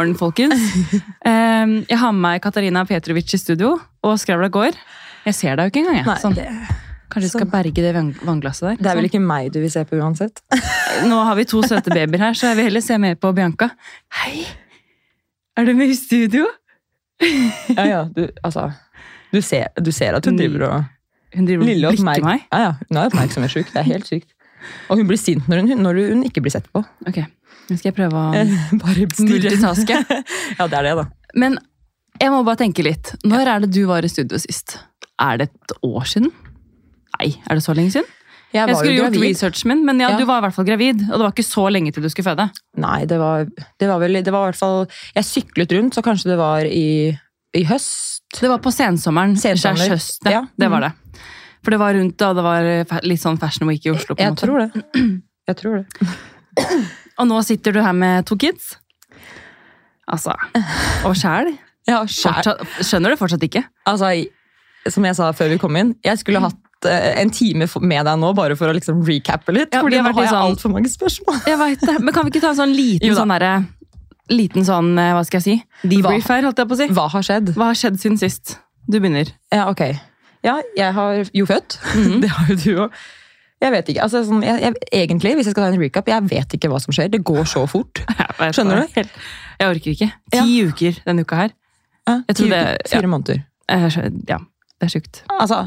morgen, folkens. Eh, jeg har med meg Katarina Petrovic i studio, og skravla går. Jeg ser deg jo ikke engang. jeg. Nei, Sånn. Kanskje du skal berge det vannglasset der. det er vel Sånn. ikke meg du vil se på uansett. Nå har vi to søte babyer her, så jeg vil heller se mer på Bianca. Hei! Er du med i studio? Ja, ja, du, altså, du, ser, du ser at hun driver og Hun driver og blikker oppmerk- meg. Ja, ja, hun er oppmerksomhetssjuk. Det er helt sykt. Og hun blir sint når hun, når hun ikke blir sett på. Ok, nå skal jeg prøve å Bare multitaske. Ja, det er det, da. Men jeg må bare tenke litt. Når er det du var i studio sist? Er det et år siden? Nei, er det så lenge siden? Jeg Jeg skulle gjort researchen min, men ja, Ja. du var i hvert fall gravid. Og det var ikke så lenge til du skulle føde. Nei, det var, det var vel Det var i hvert fall Jeg syklet rundt, så kanskje det var i, i høst. Det var på sensommeren. Sensommer. høst, ja. Ja. Det var det. For det var rundt da det var litt sånn Fashion Week i Oslo. på en Jeg måte. tror det. Jeg tror det. Og nå sitter du her med to kids. Altså, Og sjæl. Ja. Skjønner du fortsatt ikke? Altså, som jeg sa før vi kom inn, jeg skulle hatt eh, en time med deg nå bare for å liksom recappe litt. Ja, fordi nå har jeg sånn- altfor mange spørsmål. Jeg vet det. Men kan vi ikke ta en sånn liten sånn derre Liten sånn, eh, hva skal jeg si? Debrief her, holdt jeg på å si. Hva har skjedd? Hva har skjedd siden sist? Du begynner. Ja, ok. Ja, jeg har jo født. Mhm. Det har jo du òg. Jeg vet ikke. Altså, sånn, jeg, jeg, egentlig, hvis jeg skal ta en recap, jeg vet ikke hva som skjer. Det går så fort. Skjønner du? Jeg orker ikke. Ti uker denne uka her. Jeg tror det- ja. Fire måneder. Ja, det er sjukt. Altså,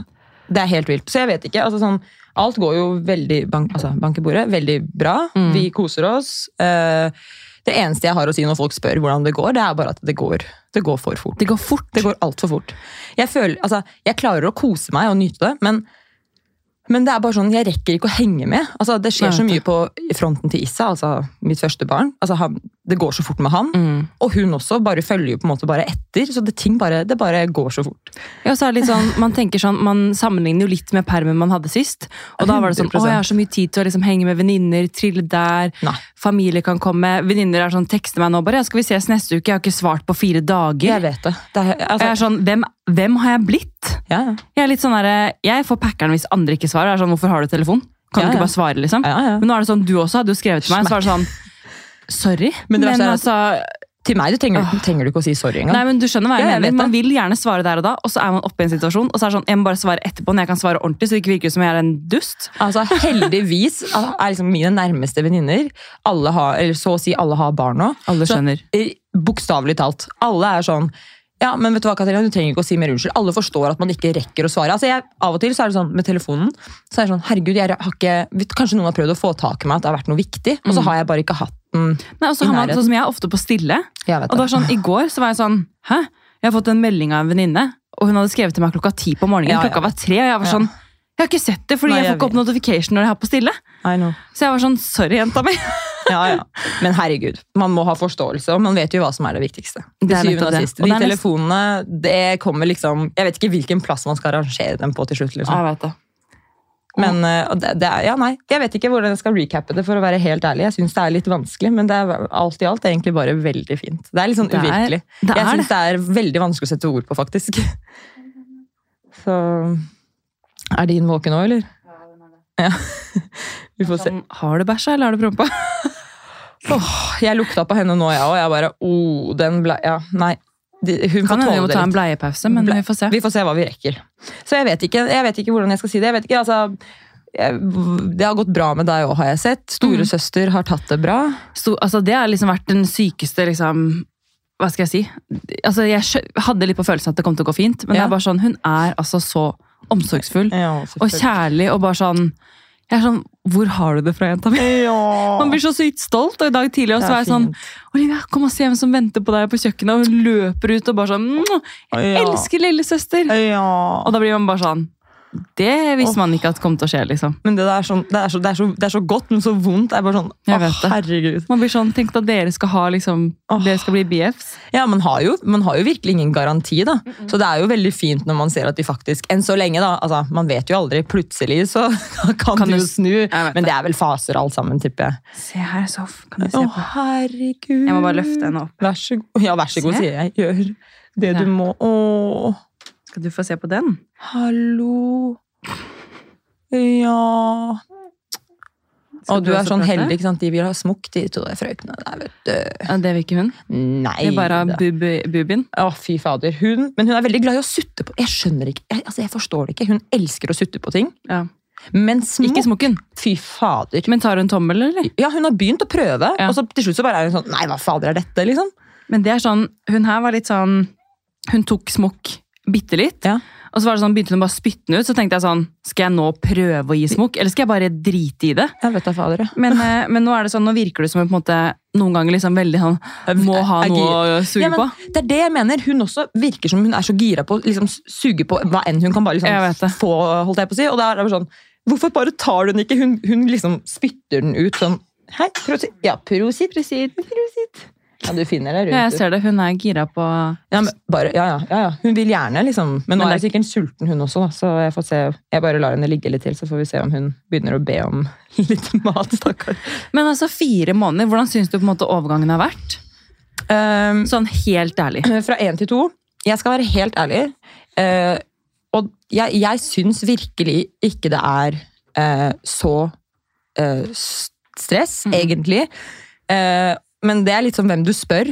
det er helt vilt. Så jeg vet ikke. Altså, sånn, alt går jo veldig bank, altså, bank i bordet. Veldig bra. Mm. Vi koser oss. Eh, det eneste jeg har å si når folk spør hvordan det går, det er bare at det går, det går for fort. Det går fort. Det går altfor fort. Jeg, føler, altså, jeg klarer å kose meg og nyte det, men, men det er bare sånn, jeg rekker ikke å henge med. Altså, det skjer så mye på fronten til Issa, altså mitt første barn. Altså, han, det går så fort med han. Mm. Og hun også bare følger jo på en måte bare etter. Så det, ting bare, det bare går så fort. Ja, så er det litt sånn, man tenker sånn, man sammenligner jo litt med permen man hadde sist. Og da var det sånn, 100%. å jeg har så mye tid til å liksom henge med venninner, trille der, Nei. familie kan komme. Venninner er sånn, tekster meg nå bare, ja, skal vi ses neste uke? Jeg har ikke svart på fire dager. Jeg vet det. det er, altså, jeg er sånn, hvem, hvem har jeg blitt? ja, ja. Jeg er litt sånn der, jeg får packeren hvis andre ikke svarer. Jeg er sånn, hvorfor har du telefon? Kan du ikke bare svare, liksom? Men nå er det sånn, du også hadde jo skrevet til meg, så var det sånn, sorry. Men Men, altså, Til meg du trenger, trenger du ikke å si sorry engang. nei, men du skjønner hva jeg Ja, jeg mener. Man vil gjerne svare der og da, og så er man oppe i en situasjon, og så er det sånn, jeg må bare svare etterpå når jeg kan svare ordentlig, så det ikke virker som jeg er en dust. Altså, heldigvis er liksom mine nærmeste venninner alle har, eller så å si alle har barn nå. Alle skjønner. Bokstavelig talt. Alle er sånn ja, men vet du hva, Katarina, du trenger ikke å si mer unnskyld. Alle forstår at man ikke rekker å svare. Altså, jeg, av og til så er det sånn med telefonen så er det sånn, herregud, jeg har ikke, Kanskje noen har prøvd å få tak i meg at det har vært noe viktig, og så har jeg bare ikke hatt den. Nei, og så har man, sånn som jeg ofte på stille, og det var sånn, i går så var jeg sånn, hæ? Jeg har fått en melding av en venninne, og hun hadde skrevet til meg klokka ti på morgenen, Ja, ja. klokka var tre, og jeg var sånn, jeg har ikke sett det, fordi Nei, jeg får ikke opp notification når jeg har på stille. Så jeg var sånn, sorry jenta mi. Ja, ja. Men herregud, man må ha forståelse, og man vet jo hva som er det viktigste. Det er syvende og siste sist. De telefonene, det kommer liksom Jeg vet ikke hvilken plass man skal arrangere dem på til slutt. liksom. Jeg vet det. Men eh, og det, det er, ja, nei, jeg vet ikke hvordan jeg skal recappe det, for å være helt ærlig. Jeg syns det er litt vanskelig, men det er alt i alt egentlig bare veldig fint. Det er litt sånn Det er- uvirkelig. det jeg er syns det er veldig vanskelig å sette ord på, faktisk. Så Er din våken nå, eller? Ja. Vi får se. Har du bæsja, eller har du prompa? oh, jeg lukta på henne nå, jeg òg. Jeg bare oh, den ble Ja, nei. Hun Kan hende vi må ta en bleiepause, men Ble- vi får se. Vi får se hva vi rekker. Så jeg vet ikke, jeg vet ikke hvordan jeg skal si det. Jeg vet ikke, altså jeg, Det har gått bra med deg òg, har jeg sett. Storesøster har tatt det bra. Sto, altså, det har liksom vært den sykeste, liksom Hva skal jeg si? Altså, jeg hadde litt på følelsen at det kom til å gå fint, men det er bare sånn, hun er altså så omsorgsfull Ja, og kjærlig og bare sånn jeg er sånn, Hvor har du det fra, jenta mi? Man blir så sykt stolt. Og i dag tidlig også var jeg sånn. Olivia, kom og se hvem som venter på deg på kjøkkenet. Og hun løper ut og bare sånn Jeg Ja. elsker lillesøster! Ja. Og da blir man bare sånn Det visste man ikke at kom til å skje, liksom. Men det, er sånn, det, er så, det, er så, det er så godt, men så vondt. Det er bare sånn, å, herregud. Man blir sånn, Tenk at dere skal ha liksom Åh. Dere skal bli BFs. Ja, man har, jo, man har jo virkelig ingen garanti, da. Så det er jo veldig fint når man ser at de faktisk Enn så lenge, da. Altså, man vet jo aldri. Plutselig så kan, Kan du jo snu. Men det. er vel faser alt sammen, tipper jeg. Se her, Sof. Kan du se Å, på? herregud. Jeg må bare løfte henne opp. Vær så god. Ja, vær så god, Se. sier jeg. Gjør det Ja. du må. Å, Skal du få se på den? hallo. Ja Skal Og du er sånn prate? heldig, ikke sant? De vil ha smokk, de to de frøkene der, vet du. Ja, det vil ikke hun. Nei Det er bare bub, bubien. Å, fy fader. Hun, men hun er veldig glad i å sutte på Jeg skjønner ikke, jeg, altså jeg forstår det ikke. Hun elsker å sutte på ting. Ja. Men smokk Ikke smokken. Fy fader. Men tar hun tommel, eller? Ja, hun har begynt å prøve, Ja. og så til slutt så bare er hun sånn Nei, hva fader er dette, liksom? Men det er sånn, hun her var litt sånn Hun tok smokk bitte litt. Ja. Og så var det sånn, begynte hun bare å spytte den ut. Så tenkte jeg sånn Skal jeg nå prøve å gi smokk, eller skal jeg bare drite i det? Jeg vet da fader, ja. Men, eh, men nå er det sånn, nå virker det som hun på en måte noen ganger liksom veldig sånn Må ha noe å suge Ja, men på. Det er det jeg mener. Hun også virker som hun er så gira på å liksom, suge på hva enn hun kan bare liksom, få. holdt jeg på å si. Og da er det bare sånn, Hvorfor bare tar du den ikke? Hun, hun liksom spytter den ut sånn Hei, prosit. Ja, prosit. prosit. prosit. Ja, du finner det rundt. Ja, jeg ser det. Hun er gira på Ja, men bare, ja, ja, ja, ja. Hun vil gjerne, liksom. Men nå Men er det- sikkert sikkert sulten, hun også. Da. Så jeg får se. Jeg bare lar henne ligge litt til, så får vi se om hun begynner å be om litt mat. stakkar. Men altså, fire måneder, hvordan syns du på en måte overgangen har vært? Um, Sånn helt ærlig. fra én til to. Jeg skal være helt ærlig. Uh, og jeg, jeg syns virkelig ikke det er uh, så uh, stress, mm. egentlig. Eh, men det er litt som hvem du spør,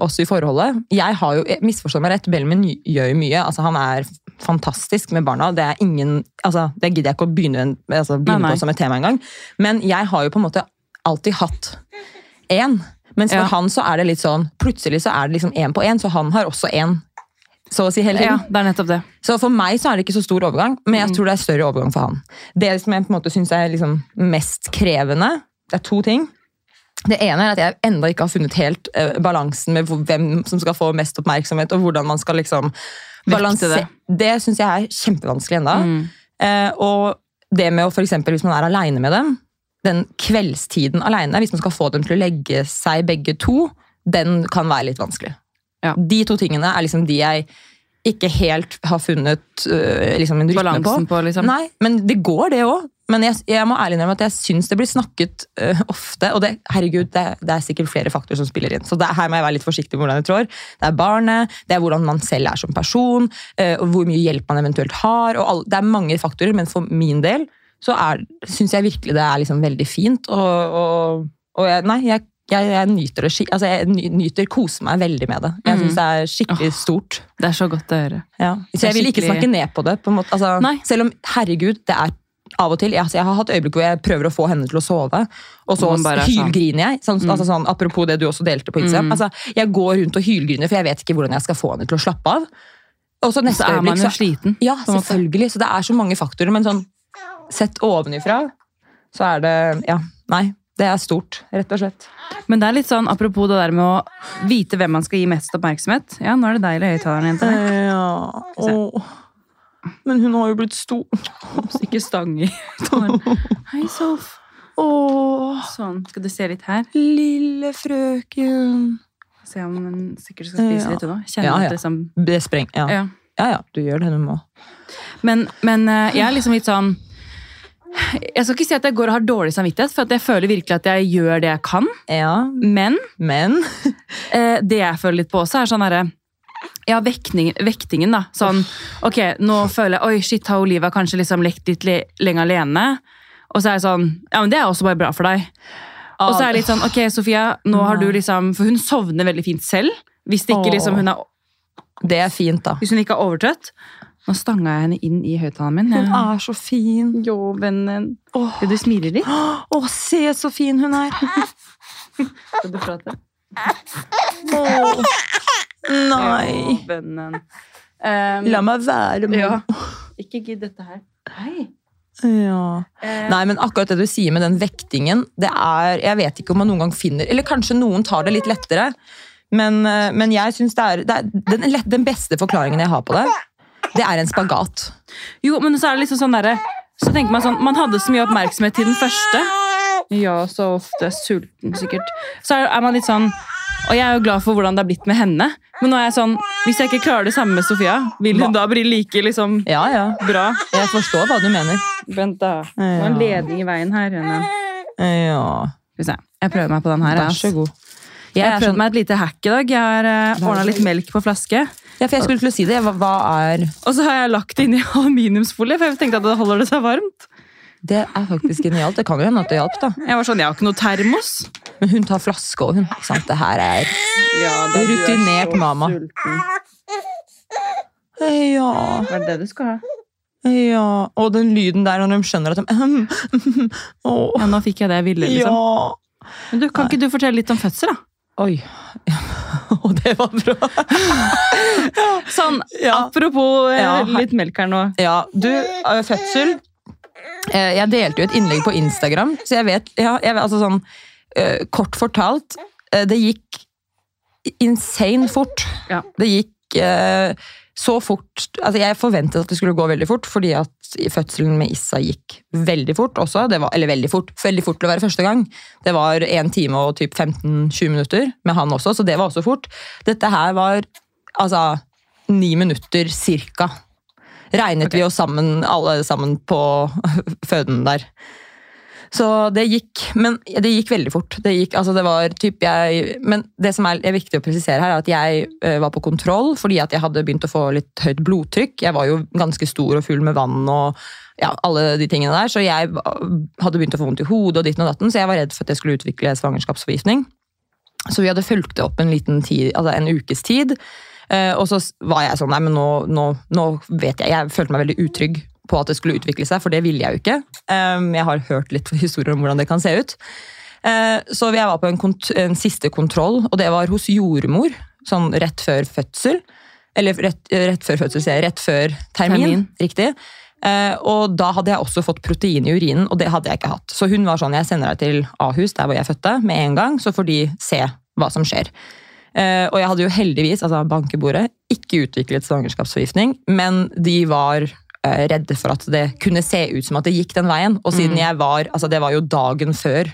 oss i forholdet. Jeg har jo, Misforstå meg rett, Belmen gjør jo mye. Altså, han er fantastisk med barna. Det er ingen, altså, det gidder jeg ikke å begynne, altså, begynne Nei, nei. på som et tema engang. Men jeg har jo på en måte alltid hatt én. Mens for Ja. han så er det litt sånn Plutselig så er det liksom én på én, så han har også én. Så å si hele tiden. Ja, det er nettopp det. Så for meg så er det ikke så stor overgang, men jeg Mm. tror det er større overgang for han. Det som jeg på en måte syns er liksom mest krevende, det er to ting. Det ene er at jeg enda ikke har funnet helt eh, balansen med hvem som skal få mest oppmerksomhet, og hvordan man skal liksom balansere balanse- det. Det syns jeg er kjempevanskelig ennå. Mm. Eh, og det med å for eksempel, hvis man er aleine med dem, den kveldstiden aleine, hvis man skal få dem til å legge seg begge to, den kan være litt vanskelig. Ja. De to tingene er liksom de jeg ikke helt har funnet øh, liksom en rytme på. På, liksom. Nei, men det går, det òg. Men jeg, jeg må ærlig innrømme at jeg syns det blir snakket øh, ofte. Og det, herregud, det, det er sikkert flere faktorer som spiller inn. Så det, her må jeg være litt forsiktig med hvordan jeg trår. Det er barnet, det er hvordan man selv er som person, øh, og hvor mye hjelp man eventuelt har. Og all, det er mange faktorer, men for min del så syns jeg virkelig det er liksom veldig fint. Og, og, og jeg, nei, jeg, jeg, jeg nyter Altså, jeg nyter, koser meg veldig med det. Jeg Mm. syns det er skikkelig stort. Det er så godt å høre. Ja. Så jeg vil ikke snakke ned på det. på. Altså, selv om, herregud, det er av og til altså, jeg har hatt øyeblikk hvor jeg prøver å få henne til å sove, og så sånn. hylgriner jeg. Sånn, altså, sånn, apropos det du også delte på Instagram. Mm. Altså, jeg går rundt og hylgriner, for jeg vet ikke hvordan jeg skal få henne til å slappe av. Og så neste Så er man øyeblikk jo så sliten. Ja, måte. selvfølgelig. Så det er så mange faktorer. Men sånn sett ovenifra, så er det Ja, nei. Det er stort, rett og slett. Men det er litt sånn, apropos det der med å vite hvem man skal gi mest oppmerksomhet. Ja, nå er det deg eller høyttaleren til deg. Ja. Men hun har jo blitt stor. Ikke stang i. Hei. Åh, Sånn, skal du se litt her? lille frøken. Se om hun sikkert skal spise Ja. litt hun òg. Kjenne Ja, ja. at liksom Det spreng. Ja. ja. ja ja, du gjør det du må. Men, men eh, jeg er liksom litt sånn Jeg skal ikke si at jeg går og har dårlig samvittighet, for at jeg føler virkelig at jeg gjør det jeg kan. Ja, Men men eh, det jeg føler litt på også, er sånn herre ja, vektingen, vektingen, da. Sånn, ok, nå føler jeg Oi, shit, har Oliva kanskje liksom lekt litt le lenge alene? Og så er jeg sånn Ja, men det er også bare bra for deg. Og så er jeg litt sånn Ok, Sofia, nå har du liksom For hun sovner veldig fint selv. Hvis, ikke, liksom, hun, er, Det er fint, da. hvis hun ikke er overtrøtt. Nå stanga jeg henne inn i høyttaleren min. Hun er så fin. Jo, vennen. Åh, Vil du smile litt? Å, se så fin hun er. Skal du prate? Åh. Nei. Jo, vennen. Um, La meg være med. Ja. Ikke gidd dette her. Hei. Ja. Eh, Nei, men akkurat det du sier med den vektingen, det er Jeg vet ikke om man noen gang finner Eller kanskje noen tar det litt lettere. Men, eh, men jeg syns det er, det er den, den beste forklaringen jeg har på det, det er en spagat. Jo, men så er det liksom sånn derre Så tenker man sånn Man hadde så mye oppmerksomhet til den første. Ja, så ofte sulten, sikkert. Så er, man litt sånn Og jeg er jo glad for hvordan det har blitt med henne. Men nå er jeg sånn Hvis jeg ikke klarer det samme med Sofia, vil hun da bli like liksom Ja, ja. bra? Jeg forstår hva du mener. Vent, da. Det var en ledning i veien her. Henne. Ja. Skal vi se. Jeg prøver meg på den her. Vær så god. Jeg Jeg har prøvd meg et lite hack i dag. Jeg har uh, ordna litt melk på flaske. Ja, for jeg skulle til å si det. Hva, hva er Og så har jeg lagt det inn i aluminiumsfolie, for jeg tenkte at det holder det seg varmt. Det er faktisk genialt. Det kan jo hende at det hjalp, da. Jeg var sånn, jeg har ikke noe termos. Men hun tar flaske, og hun ikke sant? Det her er ja, det Rutinert mamma. Ja, Hva er det du skal ha? ja. Og den lyden der når de skjønner at de Åh, Ja, nå fikk jeg det jeg ville, liksom. ja. Men du, kan ikke du fortelle litt om fødsel, da? Oi. Og det var bra. Sånn, Ja. apropos eh, Ja. litt melk her nå. Ja, du, eh, fødsel. Eh, Jeg delte jo et innlegg på Instagram, så jeg vet, ja, jeg vet altså sånn, kort fortalt, det gikk insane fort. Ja. Det gikk så fort, altså jeg forventet at det skulle gå veldig fort, fordi at fødselen med Issa gikk veldig fort også, det var, eller veldig fort, veldig fort til å være første gang. Det var en time og typ 15-20 minutter med han også, så det var også fort. Dette her var, altså, ni minutter cirka regnet okay. vi oss sammen, alle sammen på føden der. Så det gikk, men det gikk veldig fort. Det gikk, altså det var typ jeg, men det som er, er viktig å presisere her, er at jeg eh, var på kontroll fordi at jeg hadde begynt å få litt høyt blodtrykk. Jeg var jo ganske stor og full med vann og ja, alle de tingene der, så jeg hadde begynt å få vondt i hodet og ditten og datten, så jeg var redd for at jeg skulle utvikle svangerskapsforgiftning. Så vi hadde fulgt det opp en liten tid, altså en ukes tid. Eh, og så var jeg sånn, nei, men nå, nå, nå vet jeg, jeg følte meg veldig utrygg på at det skulle utvikle seg, for det ville jeg jo ikke. Um, jeg har hørt litt historier om hvordan det kan se ut. Eh, så jeg var på en, kont en siste kontroll, og det var hos jordmor, sånn rett før fødsel. Eller rett, rett før fødsel, sier jeg, rett før termin. Termin. Riktig. Eh, og da hadde jeg også fått protein i urinen, og det hadde jeg ikke hatt. Så hun var sånn, jeg sender deg til Ahus, der hvor jeg fødte, med en gang, så får de se hva som skjer. Og jeg hadde jo heldigvis, altså bankebordet, ikke utviklet svangerskapsforgiftning, men de var eh, redde for at det kunne se ut som at det gikk den veien. Og siden Mm. jeg var, altså det var jo dagen før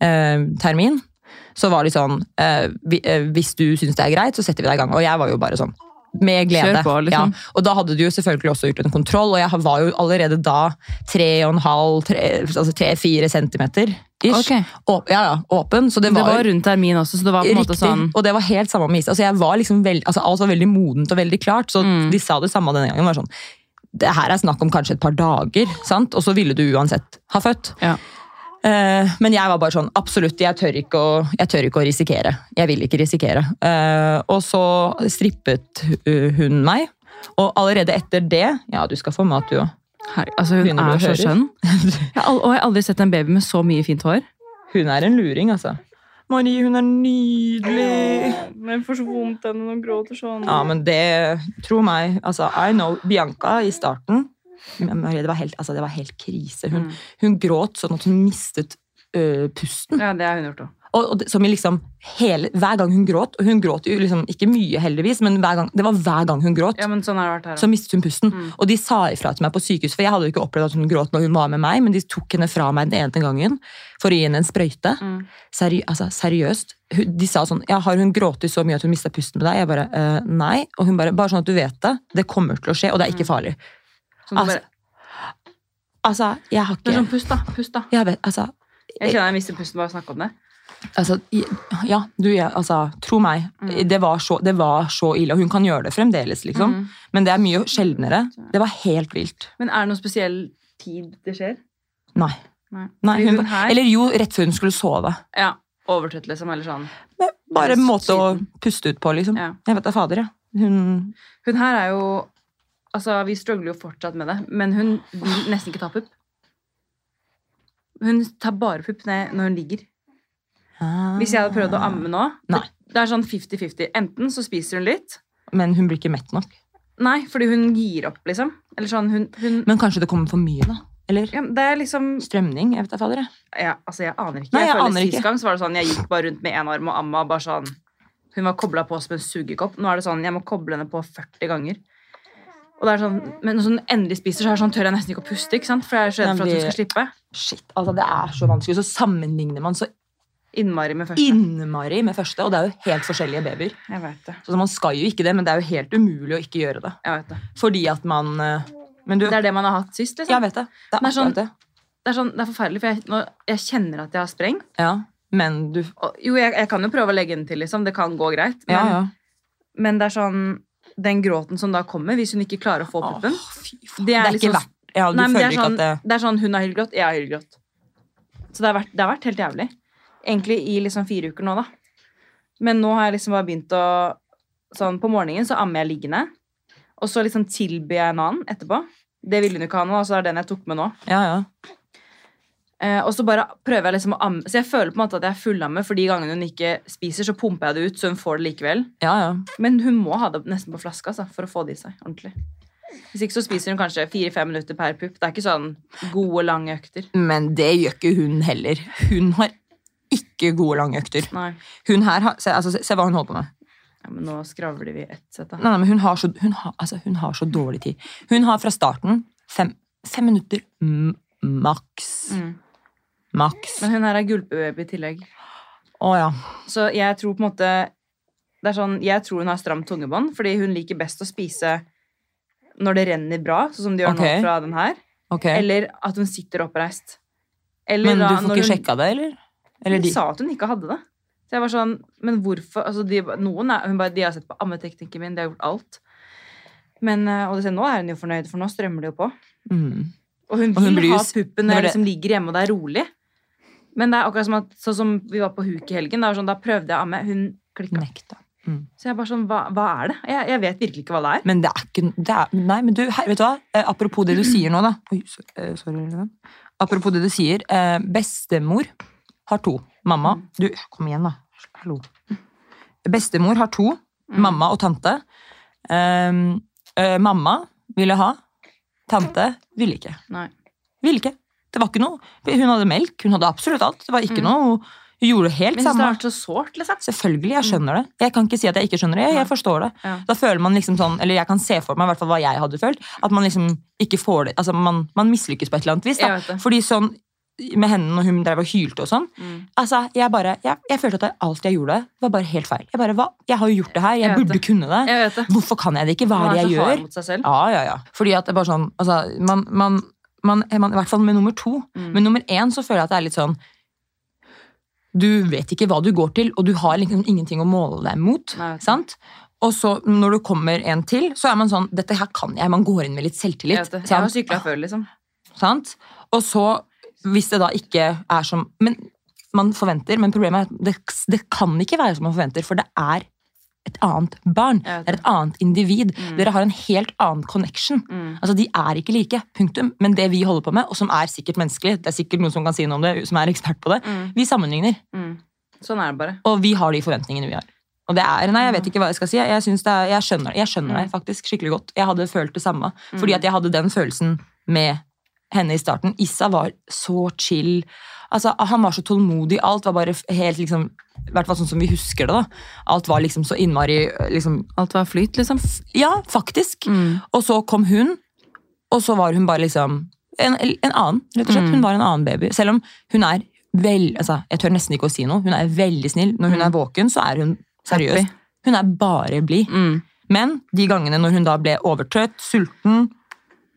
eh, termin, så var det sånn, eh, eh, hvis du syns det er greit, så setter vi deg i gang. Og jeg var jo bare sånn, med glede. På, liksom. ja. Og da hadde du jo selvfølgelig også gjort en kontroll, og jeg var jo allerede da tre og en halv, tre, altså tre-fire centimeter. Ish. Ok. Åp, ja, ja, åpen. Så det Det var, var rundt termin også, så det var på en måte sånn og det var helt samme med Isa. Altså, jeg var liksom veld, altså, alt var veldig modent og veldig klart, så Mm. de sa det samme denne gangen. var sånn, Det her er snakk om kanskje et par dager, sant? og så ville du uansett ha født. Ja. Uh, men jeg var bare sånn, absolutt, jeg tør ikke å, jeg tør ikke å risikere. Jeg vil ikke risikere. Uh, og så strippet hun meg, og allerede etter det Ja, du skal få mat, du òg. Altså Hun er så skjønn. Jeg har aldri sett en baby med så mye fint hår. Hun er en luring, altså. Marie, hun er nydelig. Men jeg får så vondt når hun gråter sånn. Ja, men det, tro meg, altså, I know Bianca i starten, men Marie, det var helt, altså, det var helt krise. Hun, Mm. hun gråt sånn at hun mistet ø, pusten. Ja, det har hun gjort òg. Og, og som liksom hele, hver gang hun gråt, og hun gråt jo liksom, ikke mye heldigvis, men gang, det var hver gang hun gråt, Ja, men sånn har det vært her så mistet hun pusten. Mm. Og de sa ifra til meg på sykehus, for jeg hadde jo ikke opplevd at hun gråt når hun var med meg, men de tok henne fra meg den ene gangen for å gi henne en sprøyte. Mm. Seri altså, seriøst. De sa sånn ja, 'Har hun grått så mye at hun mista pusten med deg?' Jeg bare eh, nei. Og hun bare 'Bare sånn at du vet det. Det kommer til å skje, og det er ikke farlig'. Sånn, Altså, Altså, jeg har det er ikke sånn pust, da. Pust, da. Jeg vet, altså, Jeg kjenner jeg mister pusten bare av å snakke om det. Altså Ja, du, altså, tro meg. Mm. Det, var så, det var så ille. Og hun kan gjøre det fremdeles, liksom. Mm. Men det er mye sjeldnere. Det var helt vilt. Men er det noen spesiell tid det skjer? Nei. Nei. Nei hun, hun eller jo, rett før hun skulle sove. Ja, overtrøtt, liksom. Eller sånn. Bare en måte å puste ut på, liksom. Ja. Jeg vet da fader, jeg. Hun Hun her er jo Altså, vi struggler jo fortsatt med det, men hun vil nesten ikke ta pupp. Hun tar bare pupp når hun ligger. Hvis jeg hadde prøvd å amme nå Nei. Det er sånn 50-50. Enten så spiser hun litt. Men hun blir ikke mett nok. Nei, fordi hun gir opp, liksom. Eller sånn, hun, hun Men kanskje det kommer for mye, da? Eller ja, Det er liksom strømning? Jeg vet da fader, ja, Altså, jeg aner ikke. Nei, jeg jeg aner Sist gang så var det sånn, jeg gikk bare rundt med én arm og amma bare sånn Hun var kobla på som en sugekopp. Nå er det sånn, jeg må koble henne på 40 ganger. Og det er sånn, Men når hun endelig spiser, så er det sånn, tør jeg nesten ikke å puste. ikke sant? For jeg er så redd for at hun skal slippe. Shit, altså Det er så vanskelig. Så sammenligner man så Innmari med første. innmari med første, og det er jo helt forskjellige babyer. Jeg vet det. Så Man skal jo ikke det, men det er jo helt umulig å ikke gjøre det. jeg vet det. Fordi at man eh, Men du Det er det man har hatt sist. liksom. Jeg vet det. Det er, Det er sånn- det. Det er, sånn, det er forferdelig, for jeg, nå, jeg kjenner at jeg har sprengt. Ja, men du Og, jo, jeg, jeg kan jo prøve å legge den til, liksom. Det kan gå greit. Men, Ja, ja. men det er sånn Den gråten som da kommer, hvis hun ikke klarer å få puppen Åh, fy faen. Det er, ikke liksom, verdt ja, Nei, det er, sånn, det det er sånn hun har hylgrått, jeg har hylgrått. Så det har, vært, det har vært helt jævlig. Egentlig i liksom fire uker nå, da. Men nå har jeg liksom bare begynt å Sånn på morgenen så ammer jeg liggende. Og så liksom tilbyr jeg en annen etterpå. Det ville hun ikke ha nå, så det er den jeg tok med nå. Ja, ja. Eh, og så bare prøver jeg liksom å amme Så jeg føler på en måte at jeg er fullammer, for de gangene hun ikke spiser, så pumper jeg det ut, så hun får det likevel. ja, ja. Men hun må ha det nesten på flaska altså, for å få det i seg ordentlig. Hvis ikke så spiser hun kanskje fire-fem minutter per pupp. Det er ikke sånn gode, lange økter. Men det gjør ikke hun heller. Hun har ikke gode, lange økter. Nei. Hun her har, se, altså, se, se hva hun holder på med. Ja, men nå skravler vi ett sett, da. Nei, nei, men hun har, så, hun, har, altså, hun har så dårlig tid. Hun har fra starten fem, fem minutter maks. Mm. Maks. Men hun her er gulpebaby i tillegg. Å ja. Så jeg tror på en måte det er sånn, Jeg tror hun har stramt tungebånd, fordi hun liker best å spise når det renner bra, sånn som de gjør okay. nå fra den her. Okay. Eller at hun sitter oppreist. Eller Men du får ikke hun- sjekka det, eller? Eller Hun de? sa at hun ikke hadde det. Så jeg var sånn, men hvorfor? Altså, de, noen er, hun bare, de har sett på ammeteknikken min, de har gjort alt. Men, eh, og det, nå er hun jo fornøyd, for nå strømmer det jo på. Mm. Og hun Og hun vil blir ha puppen når det- liksom ligger hjemme og det er rolig. Men det er akkurat som at, sånn som vi var på huk i helgen, da, sånn, da prøvde jeg å amme, hun klikka. Nekta. Mm. Så jeg bare sånn, hva, hva er det? Jeg, jeg vet virkelig ikke hva det er. Men det er ikke det er, Nei, men du, her, vet du hva? Eh, apropos det du sier nå, da. Oi, sorry, Apropos det du sier. Eh, bestemor har to. Mamma Mm. Du, kom igjen, da. Hallo. Bestemor har to. Mm. Mamma og tante. Um, uh, mamma ville ha. Tante ville ikke. Nei. Ville ikke. Det var ikke noe. Hun hadde melk, hun hadde absolutt alt. Det var ikke Mm. noe Hun gjorde det helt samme. Men det vært så sårt, liksom. Selvfølgelig, jeg skjønner det. Jeg kan ikke si at jeg ikke skjønner det. Jeg, jeg forstår det. Ja. Da føler man liksom sånn, eller jeg kan se for meg i hvert fall hva jeg hadde følt, at man liksom ikke får det, altså man, man mislykkes på et eller annet vis. Da. Fordi sånn, med hendene når hun drev og hylte og sånn, Mm. altså jeg bare, jeg, jeg følte at alt jeg gjorde var bare helt feil. Jeg bare, hva? Jeg har jo gjort det her, jeg, Jeg burde det. kunne det. Jeg det. Hvorfor kan jeg det ikke? Hva er det jeg gjør? mot seg selv. Ja, ja, ja. Fordi at det er bare sånn, altså, man, man, man, man, i hvert fall med nummer to. Mm. Men nummer én så føler jeg at det er litt sånn Du vet ikke hva du går til, og du har liksom ingenting å måle deg mot. Nei, jeg sant? Og så når du kommer en til, så er man sånn Dette her kan jeg. Man går inn med litt Jeg, selvtillit. vet det. jeg har sykla før, liksom. sant? Og så, hvis det da ikke er som Men man forventer, men problemet er at det, det kan ikke være som man forventer, for det er et annet barn. Det er et annet individ. Mm. Dere har en helt annen connection. Mm. Altså, De er ikke like, punktum. Men det vi holder på med, og som er sikkert menneskelig, det er sikkert noen som kan si noe om det, som er ekspert på det, Mm. vi sammenligner. Mm. Sånn er det bare. Og vi har de forventningene vi har. Og det er, nei, Jeg vet ikke hva jeg skal si. Jeg, er, jeg skjønner, jeg skjønner deg faktisk skikkelig godt. Jeg hadde følt det samme. Fordi Mm. at jeg hadde den følelsen med henne i starten. Issa var så chill. Altså, Han var så tålmodig. Alt var bare helt liksom I hvert fall sånn som vi husker det. da. Alt var liksom så innmari liksom, Alt var flyt, liksom. Ja, faktisk. Mm. Og så kom hun, og så var hun bare liksom en, en annen. rett og slett. Mm. Hun var en annen baby. Selv om hun er vel, altså, Jeg tør nesten ikke å si noe. Hun er veldig snill. Når hun Mm. er våken, så er hun seriøs. Happy. Hun er bare blid. Mm. Men de gangene når hun da ble overtrøtt, sulten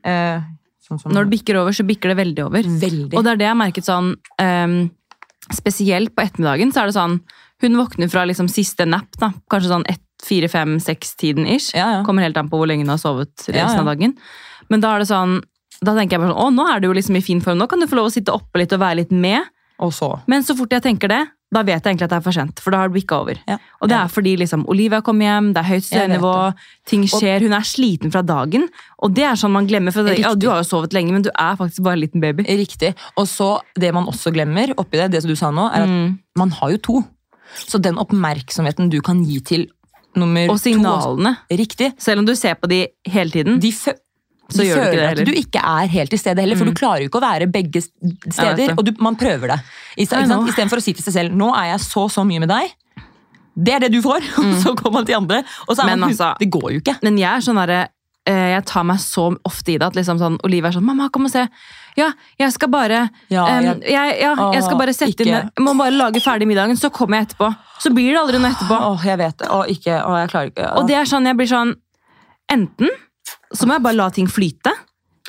eh, sånn som, Når det bikker over, så bikker det veldig over. Veldig. Og det er det jeg har merket sånn um, Spesielt på ettermiddagen så er det sånn Hun våkner fra liksom siste nap, da. Kanskje sånn ett, fire, fem, seks-tiden ish. ja, ja. Kommer helt an på hvor lenge hun har sovet resten Ja, av dagen. Men da er det sånn da tenker jeg bare sånn, å, nå er du jo liksom i fin form, nå kan du få lov å sitte oppe litt og være litt med. Og så Men så fort jeg tenker det, da vet jeg egentlig at det er for sent. For da har det bikka over. ja. Og det er fordi liksom, Olivia kom hjem, det er høyt støynivå, ting skjer, hun er sliten fra dagen. Og det er sånn man glemmer, for ja, du har jo sovet lenge, men du er faktisk bare en liten baby. Riktig. Og så det man også glemmer oppi det, det som du sa nå, er at Mm. man har jo to. Så den oppmerksomheten du kan gi til nummer to Og signalene. to Riktig. Selv om du ser på de hele tiden. De, Så du ikke føler det at du ikke er helt til stede heller, for Mm. du klarer jo ikke å være begge steder. Og du, man prøver det. Ikke. Istedenfor å si til seg selv 'nå er jeg så så mye med deg'. Det er det du får. Og så kommer man til andre. Og så er Mm. Men man, altså- det går jo ikke. Men jeg er sånn derre eh, Jeg tar meg så ofte i det at liksom sånn, Olivia er sånn 'Mamma, kom og se'. Ja, jeg skal bare Ja, jeg, jeg- jeg, ja, jeg skal bare sette ikke- inn må bare lage ferdig middagen, så kommer jeg etterpå. Så blir det aldri noe etterpå. Åh, jeg vet det. Åh, ikke, åh, jeg klarer ikke. Åh. Og det er sånn, jeg blir sånn Enten så må jeg bare la ting flyte.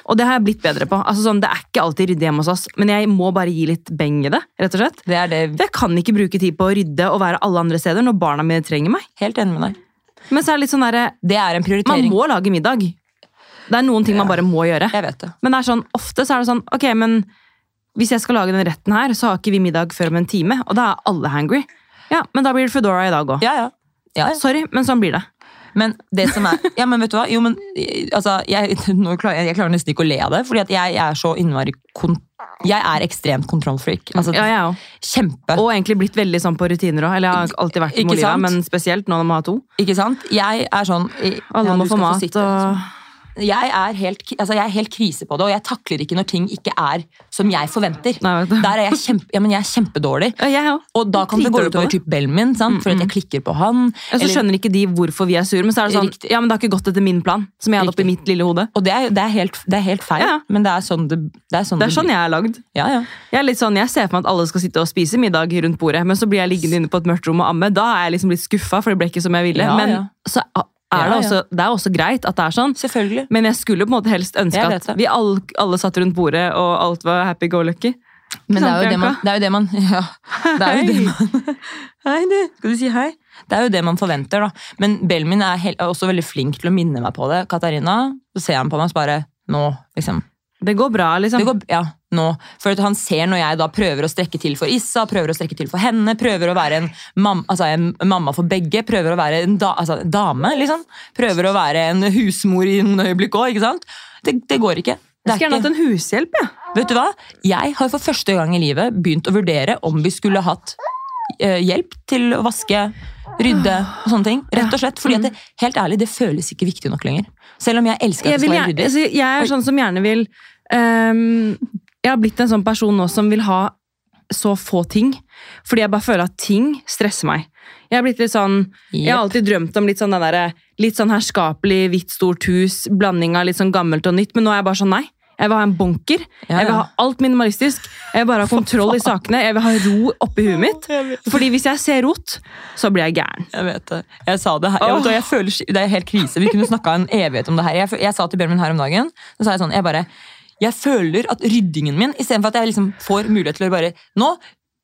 Og det har jeg blitt bedre på. Altså sånn, Det er ikke alltid ryddig hjemme hos oss, men jeg må bare gi litt beng i det. rett og slett. det er det. For Jeg kan ikke bruke tid på å rydde og være alle andre steder når barna mine trenger meg. Helt enig med deg. Men så er det litt sånn der, Det er en prioritering. Man må lage middag. Det er noen ting man bare må gjøre. Jeg vet det. Men det er sånn, ofte så er det sånn, ok, men hvis jeg skal lage den retten her, så har ikke vi middag før om en time, og da er alle hangry. Ja, men da blir det Foodora i dag òg. Ja, ja. ja, ja. Sorry, men sånn blir det. Men det som er Ja, men vet du hva? Jo, men altså, jeg, klarer, jeg, jeg klarer nesten ikke å le av det, fordi at jeg, jeg er så innmari Jeg er ekstremt kontrollfreak. Altså, Ja, ja, ja. Kjempe. Og egentlig blitt veldig sånn på rutiner òg. Eller jeg har alltid vært Ikke med Olivia, men spesielt nå når man har to. Ikke sant? Jeg er sånn Alle må få mat sitte, og liksom. Jeg, er helt, altså, jeg er helt krise på det, og jeg takler ikke når ting ikke er som jeg forventer. Nei. Der er jeg, kjempe, ja, men jeg er kjempedårlig. Ja. Og da kan det gå utover typ Belmin, sant? for at jeg klikker på han. Ja, så skjønner ikke de hvorfor vi er sure, men så er det sånn Riktig. Ja, men det har ikke gått etter min plan, som jeg hadde oppi i mitt lille hode. og det er, det, er helt, det er helt feil, men det er sånn det, det, er sånn Det er sånn jeg er lagd. Ja, ja. Jeg er litt sånn, jeg ser for meg at alle skal sitte og spise middag rundt bordet, men så blir jeg liggende inne på et mørkt rom og amme. Da er jeg liksom litt skuffa, for det ble ikke som jeg ville. Men så er det, også, det er også greit at det er sånn. Selvfølgelig. Men jeg skulle på en måte helst ønske at vi alle, alle satt rundt bordet, og alt var happy go lucky. Men det er, det, man, det er jo det man Ja, det er jo det man Hei, du. Skal du si hei? Det er jo det man forventer, da. Men Belmin er, er også veldig flink til å minne meg på det. Katarina, så ser han på meg og bare Nå, liksom. Det går bra, liksom. Det går, ja, nå. For han ser når jeg da prøver å strekke til for Issa, prøver å strekke til for henne, prøver å være en, mam, altså en mamma for begge, prøver å være en, da, altså dame, liksom. Prøver å være en husmor i noen øyeblikk òg, ikke sant. Det, det går ikke. Det jeg skulle gjerne hatt en hushjelp, jeg. Vet du hva? Jeg har for første gang i livet begynt å vurdere om vi skulle hatt hjelp til å vaske, rydde og sånne ting. Rett og slett. Fordi det, helt ærlig, det føles ikke viktig nok lenger. Selv om jeg elsker at det skal være ryddig. Jeg, jeg er sånn som gjerne vil um, Jeg har blitt en sånn person nå som vil ha så få ting. Fordi jeg bare føler at ting stresser meg. Jeg har blitt litt sånn Jeg har alltid drømt om litt sånn, den der, litt sånn herskapelig, hvitt, stort hus. Blanding av litt sånn gammelt og nytt. Men nå er jeg bare sånn, nei. Jeg vil ha en bunker. Ja, Jeg vil ha alt minimalistisk. Jeg vil bare ha kontroll i sakene. Jeg vil ha ro oppi huet mitt. Fordi hvis jeg ser rot, så blir jeg gæren. Jeg vet det. Jeg sa det her. Jeg, vet, jeg føler, det er helt krise. Vi kunne snakka en evighet om det her. Jeg, jeg sa til Bjørnmin her om dagen så sa jeg sånn, jeg bare, jeg føler at ryddingen min, istedenfor at jeg liksom får mulighet til å bare Nå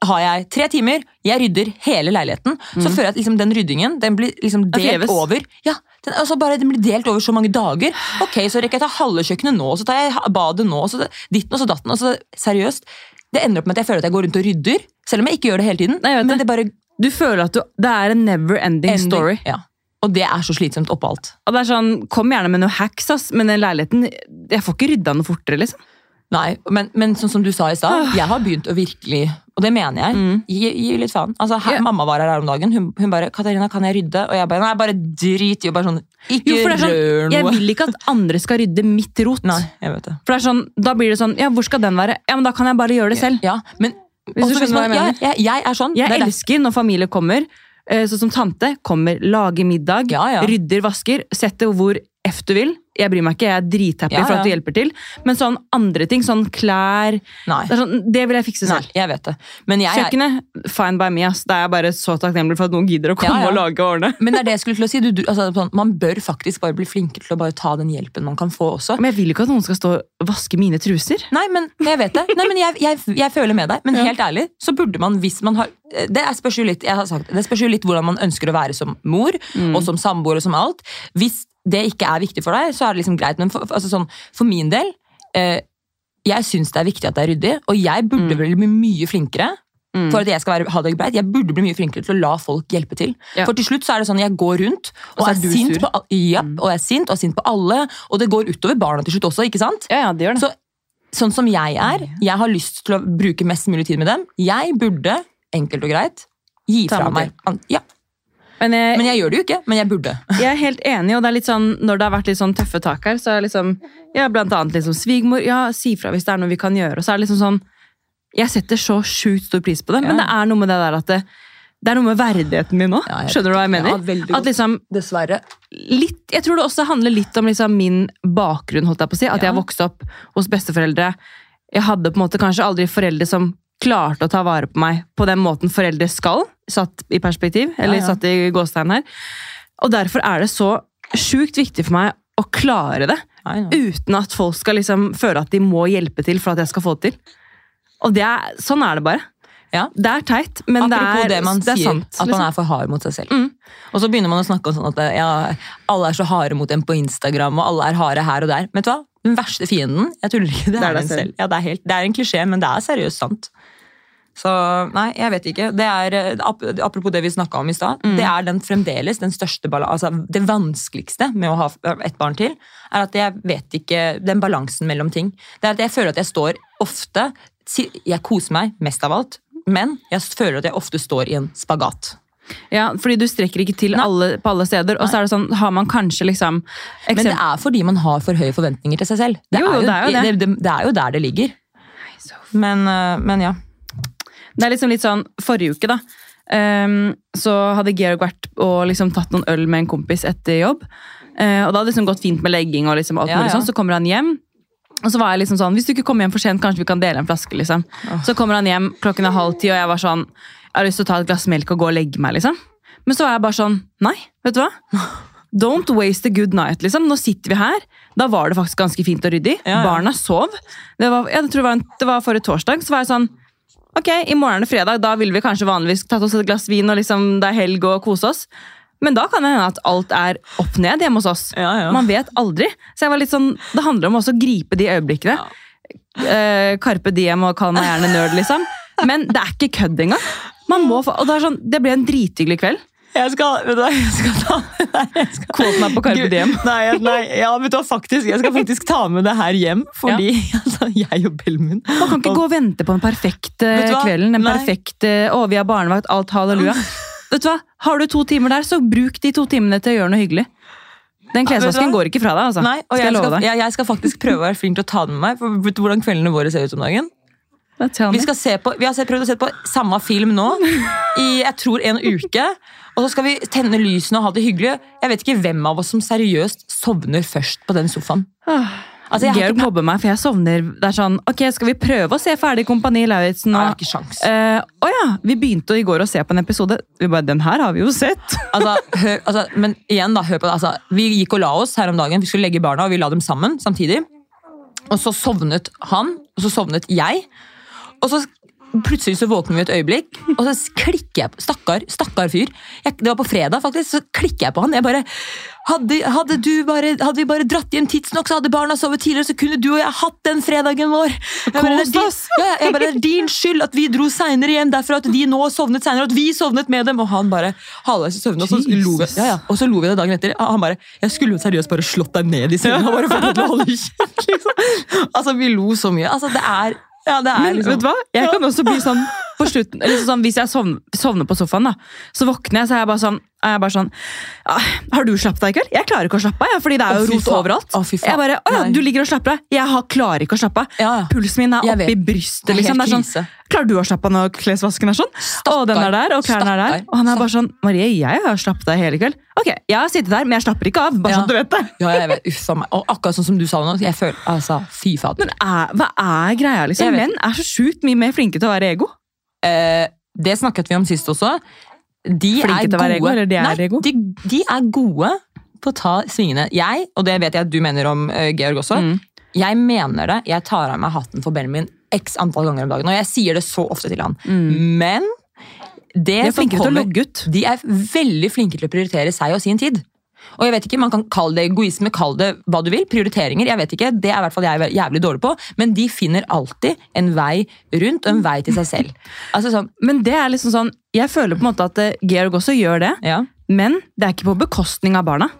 har jeg tre timer, jeg rydder hele leiligheten. Så føler jeg at liksom den ryddingen den blir liksom delt over. Ja, den, altså bare, den blir delt over så mange dager. Ok, Så rekker jeg ta halve kjøkkenet nå, så tar jeg badet nå, så ditten og så datten. og så Seriøst. Det ender opp med at jeg føler at jeg går rundt og rydder, selv om jeg ikke gjør det hele tiden. Nei, men det. det bare Du føler at du, det er en never ending ending. story. Ja. Og det er så slitsomt oppå alt. Og det er sånn, Kom gjerne med noe hacks, ass, men den leiligheten Jeg får ikke rydda noe fortere. liksom. Nei, men, men sånn som du sa i stad, jeg har begynt å virkelig Og det mener jeg. Mm. Gi, gi litt faen. Altså, her, yeah. Mamma var her om dagen. Hun, hun bare 'Katarina, kan jeg rydde?' Og jeg bare 'Nei, bare drit i bare sånn Ikke Jo, det er rør sånn, Jeg vil ikke at andre skal rydde mitt rot. Nei, jeg vet det. For det er sånn, Da blir det sånn Ja, hvor skal den være? Ja, men Da kan jeg bare gjøre det selv. Ja, men Hvis du skjønner hva jeg mener. Ja, jeg, jeg er sånn. Jeg det er elsker når familie kommer, eh, sånn som tante kommer, lager middag, Ja, ja. rydder, vasker, setter hvor F du vil. Jeg bryr meg ikke, jeg er drithappy Ja, for at du hjelper til. Men sånn andre ting, sånn klær Nei. Det, sånn, det vil jeg fikse Nei, selv. jeg vet det. Men jeg, Kjøkkenet, fine by me. ass. Det er jeg bare så takknemlig for at noen gidder å komme Ja, ja. og lage og ordne. men det er det jeg skulle til å si. Du, du, altså, sånn, man bør faktisk bare bli flinkere til å bare ta den hjelpen man kan få også. Men jeg vil ikke at noen skal stå og vaske mine truser. Nei, men jeg vet det. Nei, men jeg, jeg, jeg føler med deg. Men Ja. helt ærlig, så burde man, hvis man har Det spørs jo litt, jeg har sagt, det spørs jo litt hvordan man ønsker å være som mor, Mm. og som samboer og som alt. Hvis det ikke er viktig for deg, så er det liksom greit. Men for, altså sånn, for min del eh, Jeg syns det er viktig at det er ryddig, og jeg burde Mm. vel bli mye flinkere. Mm. For at jeg skal være, ha det greit, jeg burde bli mye flinkere til å la folk hjelpe til. Ja. For til slutt så er det sånn jeg går rundt og, Og er er, sint på, ja, Mm. og jeg er sint og sint på alle. Og det går utover barna til slutt også, ikke sant? Ja, ja, det gjør det. Så sånn som jeg er, jeg har lyst til å bruke mest mulig tid med dem. Jeg burde, enkelt og greit, gi fra meg Ja, Men jeg, Men jeg gjør det jo ikke, men jeg burde. jeg er helt enig, og det er litt sånn, når det har vært litt sånn tøffe tak her, så er liksom ja, blant annet liksom svigermor, ja, si fra hvis det er noe vi kan gjøre. Og så er det liksom sånn Jeg setter så sjukt stor pris på det, men det er noe med det der at det, det er noe med verdigheten min. Ja, Skjønner du hva jeg mener? Ja, at liksom Dessverre. litt, Jeg tror det også handler litt om liksom min bakgrunn, holdt jeg på å si. At Ja. jeg vokste opp hos besteforeldre. Jeg hadde på en måte kanskje aldri foreldre som klarte å ta vare på meg på den måten foreldre skal, satt i perspektiv, eller Ja, ja. satt i gåstegn her. Og derfor er det så sjukt viktig for meg å klare det, uten at folk skal liksom føle at de må hjelpe til for at jeg skal få det til. Og det er, sånn er det bare. Ja. Det er teit, men det er, det man det er sier, sant. at man liksom. er for hard mot seg selv. Mm. Og så begynner man å snakke om sånn at ja, alle er så harde mot en på Instagram, og alle er harde her og der. Vet du hva? Den verste fienden, jeg tuller ikke, det, Det er er den selv. selv. Ja, det, er helt, det er en klisjé, men det er seriøst sant. Så nei, jeg vet ikke. Det er, eh, apropos det vi snakka om i stad. Mm. Det er den fremdeles den største altså Det vanskeligste med å ha et barn til, er at jeg vet ikke den balansen mellom ting. Det er at Jeg føler at jeg står ofte Jeg koser meg mest av alt, men jeg føler at jeg ofte står i en spagat. Ja, fordi du strekker ikke til alle, på alle steder. Og så er det sånn, har man kanskje liksom Men det er fordi man har for høye forventninger til seg selv. Det, Jo, er, jo, det er jo det. Det, det, det er jo der det ligger. Men, eh, men ja. Det er liksom litt sånn, Forrige uke da, Um, så hadde Georg vært og liksom tatt noen øl med en kompis etter jobb. Uh, og det hadde liksom gått fint med legging, og liksom alt Ja, mulig sånn, så kommer han hjem. Og så var jeg liksom sånn, Hvis du ikke kommer hjem for sent, kanskje vi kan dele en flaske. liksom. Så kommer han hjem, klokken er halv ti, og jeg var sånn Jeg har lyst til å ta et glass melk og gå og legge meg. liksom. Men så var jeg bare sånn Nei, vet du hva? Don't waste a good night. liksom. Nå sitter vi her. Da var det faktisk ganske fint og ryddig. Ja, ja. Barna sov. Det var, jeg tror det var, en, det var forrige torsdag. Så var jeg sånn Ok, i morgen er det fredag, da ville vi kanskje vanligvis tatt oss et glass vin og liksom det er helg og kose oss. Men da kan det hende at alt er opp ned hjemme hos oss. Ja, ja. Man vet aldri. Så jeg var litt sånn, Det handler om også å gripe de øyeblikkene. Eh, Carpe diem og kall meg gjerne nerd, liksom. Men det er ikke kødd engang. Man må få, og det, er sånn, det ble en drithyggelig kveld. Jeg skal, vet du jeg skal ta det der. Jeg skal, Quote meg på Carpe diem. Nei, nei, ja, vet du faktisk, jeg skal faktisk ta med det her hjem, fordi altså, jeg og Belmund Man kan ikke gå og vente på den perfekte kvelden. Den Nei. perfekte, å, vi har barnevakt, alt halleluja. Vet du hva? Har du to timer der, så bruk de to timene til å gjøre noe hyggelig. Den klesvasken går ikke fra deg. altså. Nei, og skal jeg jeg skal, jeg, jeg skal faktisk prøve å være flink til å ta den med meg. For hvordan kveldene våre ser ut om dagen? Vi, skal se på, vi har sett, prøvd å se på samme film nå i jeg tror en uke. Og så skal vi tenne lysene og ha det hyggelig. Jeg vet ikke hvem av oss som seriøst sovner først på den sofaen. Altså, jeg Georg ikke, mobber meg, for jeg sovner. Det er sånn, ok, Skal vi prøve å se ferdig Kompani Lauritzen? uh. Eh, Å ja, vi begynte i går å se på en episode. Vi bare, Den her har vi jo sett. Altså, hør, altså, men igjen, da, hør på det. Altså, vi gikk og la oss her om dagen. Vi skulle legge barna, og vi la dem sammen samtidig. Og så sovnet han, og så sovnet jeg. Og så plutselig så våkner vi et øyeblikk, og så klikker jeg på Stakkar, stakkar fyr. Jeg, det var på fredag, faktisk. Så klikker jeg på han. Jeg bare hadde, hadde, du bare, hadde vi bare dratt hjem tidsnok, så hadde barna sovet tidligere, så kunne du og jeg hatt den fredagen vår. Jeg bare, det, er din, ja, jeg bare, det er din skyld at vi dro seinere hjem, derfor at de nå sovnet seinere, at vi sovnet med dem. Og han bare halvveis i søvne, og så lo vi. Ja, ja. Og så lo vi det dagen etter. Og Han bare Jeg skulle jo seriøst bare slått deg ned i senga. Bare for å holde kjeft, liksom. Altså, vi lo så mye. Altså, det er ja, det er Men liksom vet du hva? Jeg kan også bli sånn på slutten, liksom sånn, Hvis jeg sovner, sovner på sofaen, da, så våkner jeg så er jeg bare sånn, jeg bare sånn «Ah, Har du slappet deg i kveld? Jeg klarer ikke å slappe av, fordi det er jo rot overalt. Å, jeg bare, å ja, Du ligger og slapper av. Jeg har, klarer ikke å slappe av. Ja. Pulsen min er oppi brystet. Liksom. Det er sånn. Klarer du å slappe av når klesvasken er sånn? Å, den er der, og klærne er der. Og han er bare sånn Marie, jeg har slappet av hele kveld. Ok, jeg har sittet der, men jeg slapper ikke av. Bare Ja. sånn du vet det. Ja, jeg vet, uff meg. Og akkurat sånn som du sa nå, jeg føler Altså, fy fader. Men er, hva er greia, liksom? Menn er så sjukt mye mer flinke til å være ego. Eh, det snakket vi om sist også. De Flinke til å være ego, eller de er Nei, ego? De, de er gode på å ta svingene. Jeg, og det vet jeg at du mener om eh, Georg også, Mm. jeg mener det. Jeg tar av meg hatten for Benjamin x antall ganger om dagen, og jeg sier det så ofte til han. Men det Mm. De er som kommer, til å logge ut. De er veldig flinke til å prioritere seg og sin tid. Og jeg vet ikke, Man kan kalle det egoisme, kalle det hva du vil. Prioriteringer. jeg vet ikke, Det er i hvert fall jeg jævlig dårlig på. Men de finner alltid en vei rundt og en vei til seg selv. Altså sånn, Men det er liksom sånn, jeg føler på en måte at eh, Georg også gjør det, ja. men det er ikke på bekostning av barna.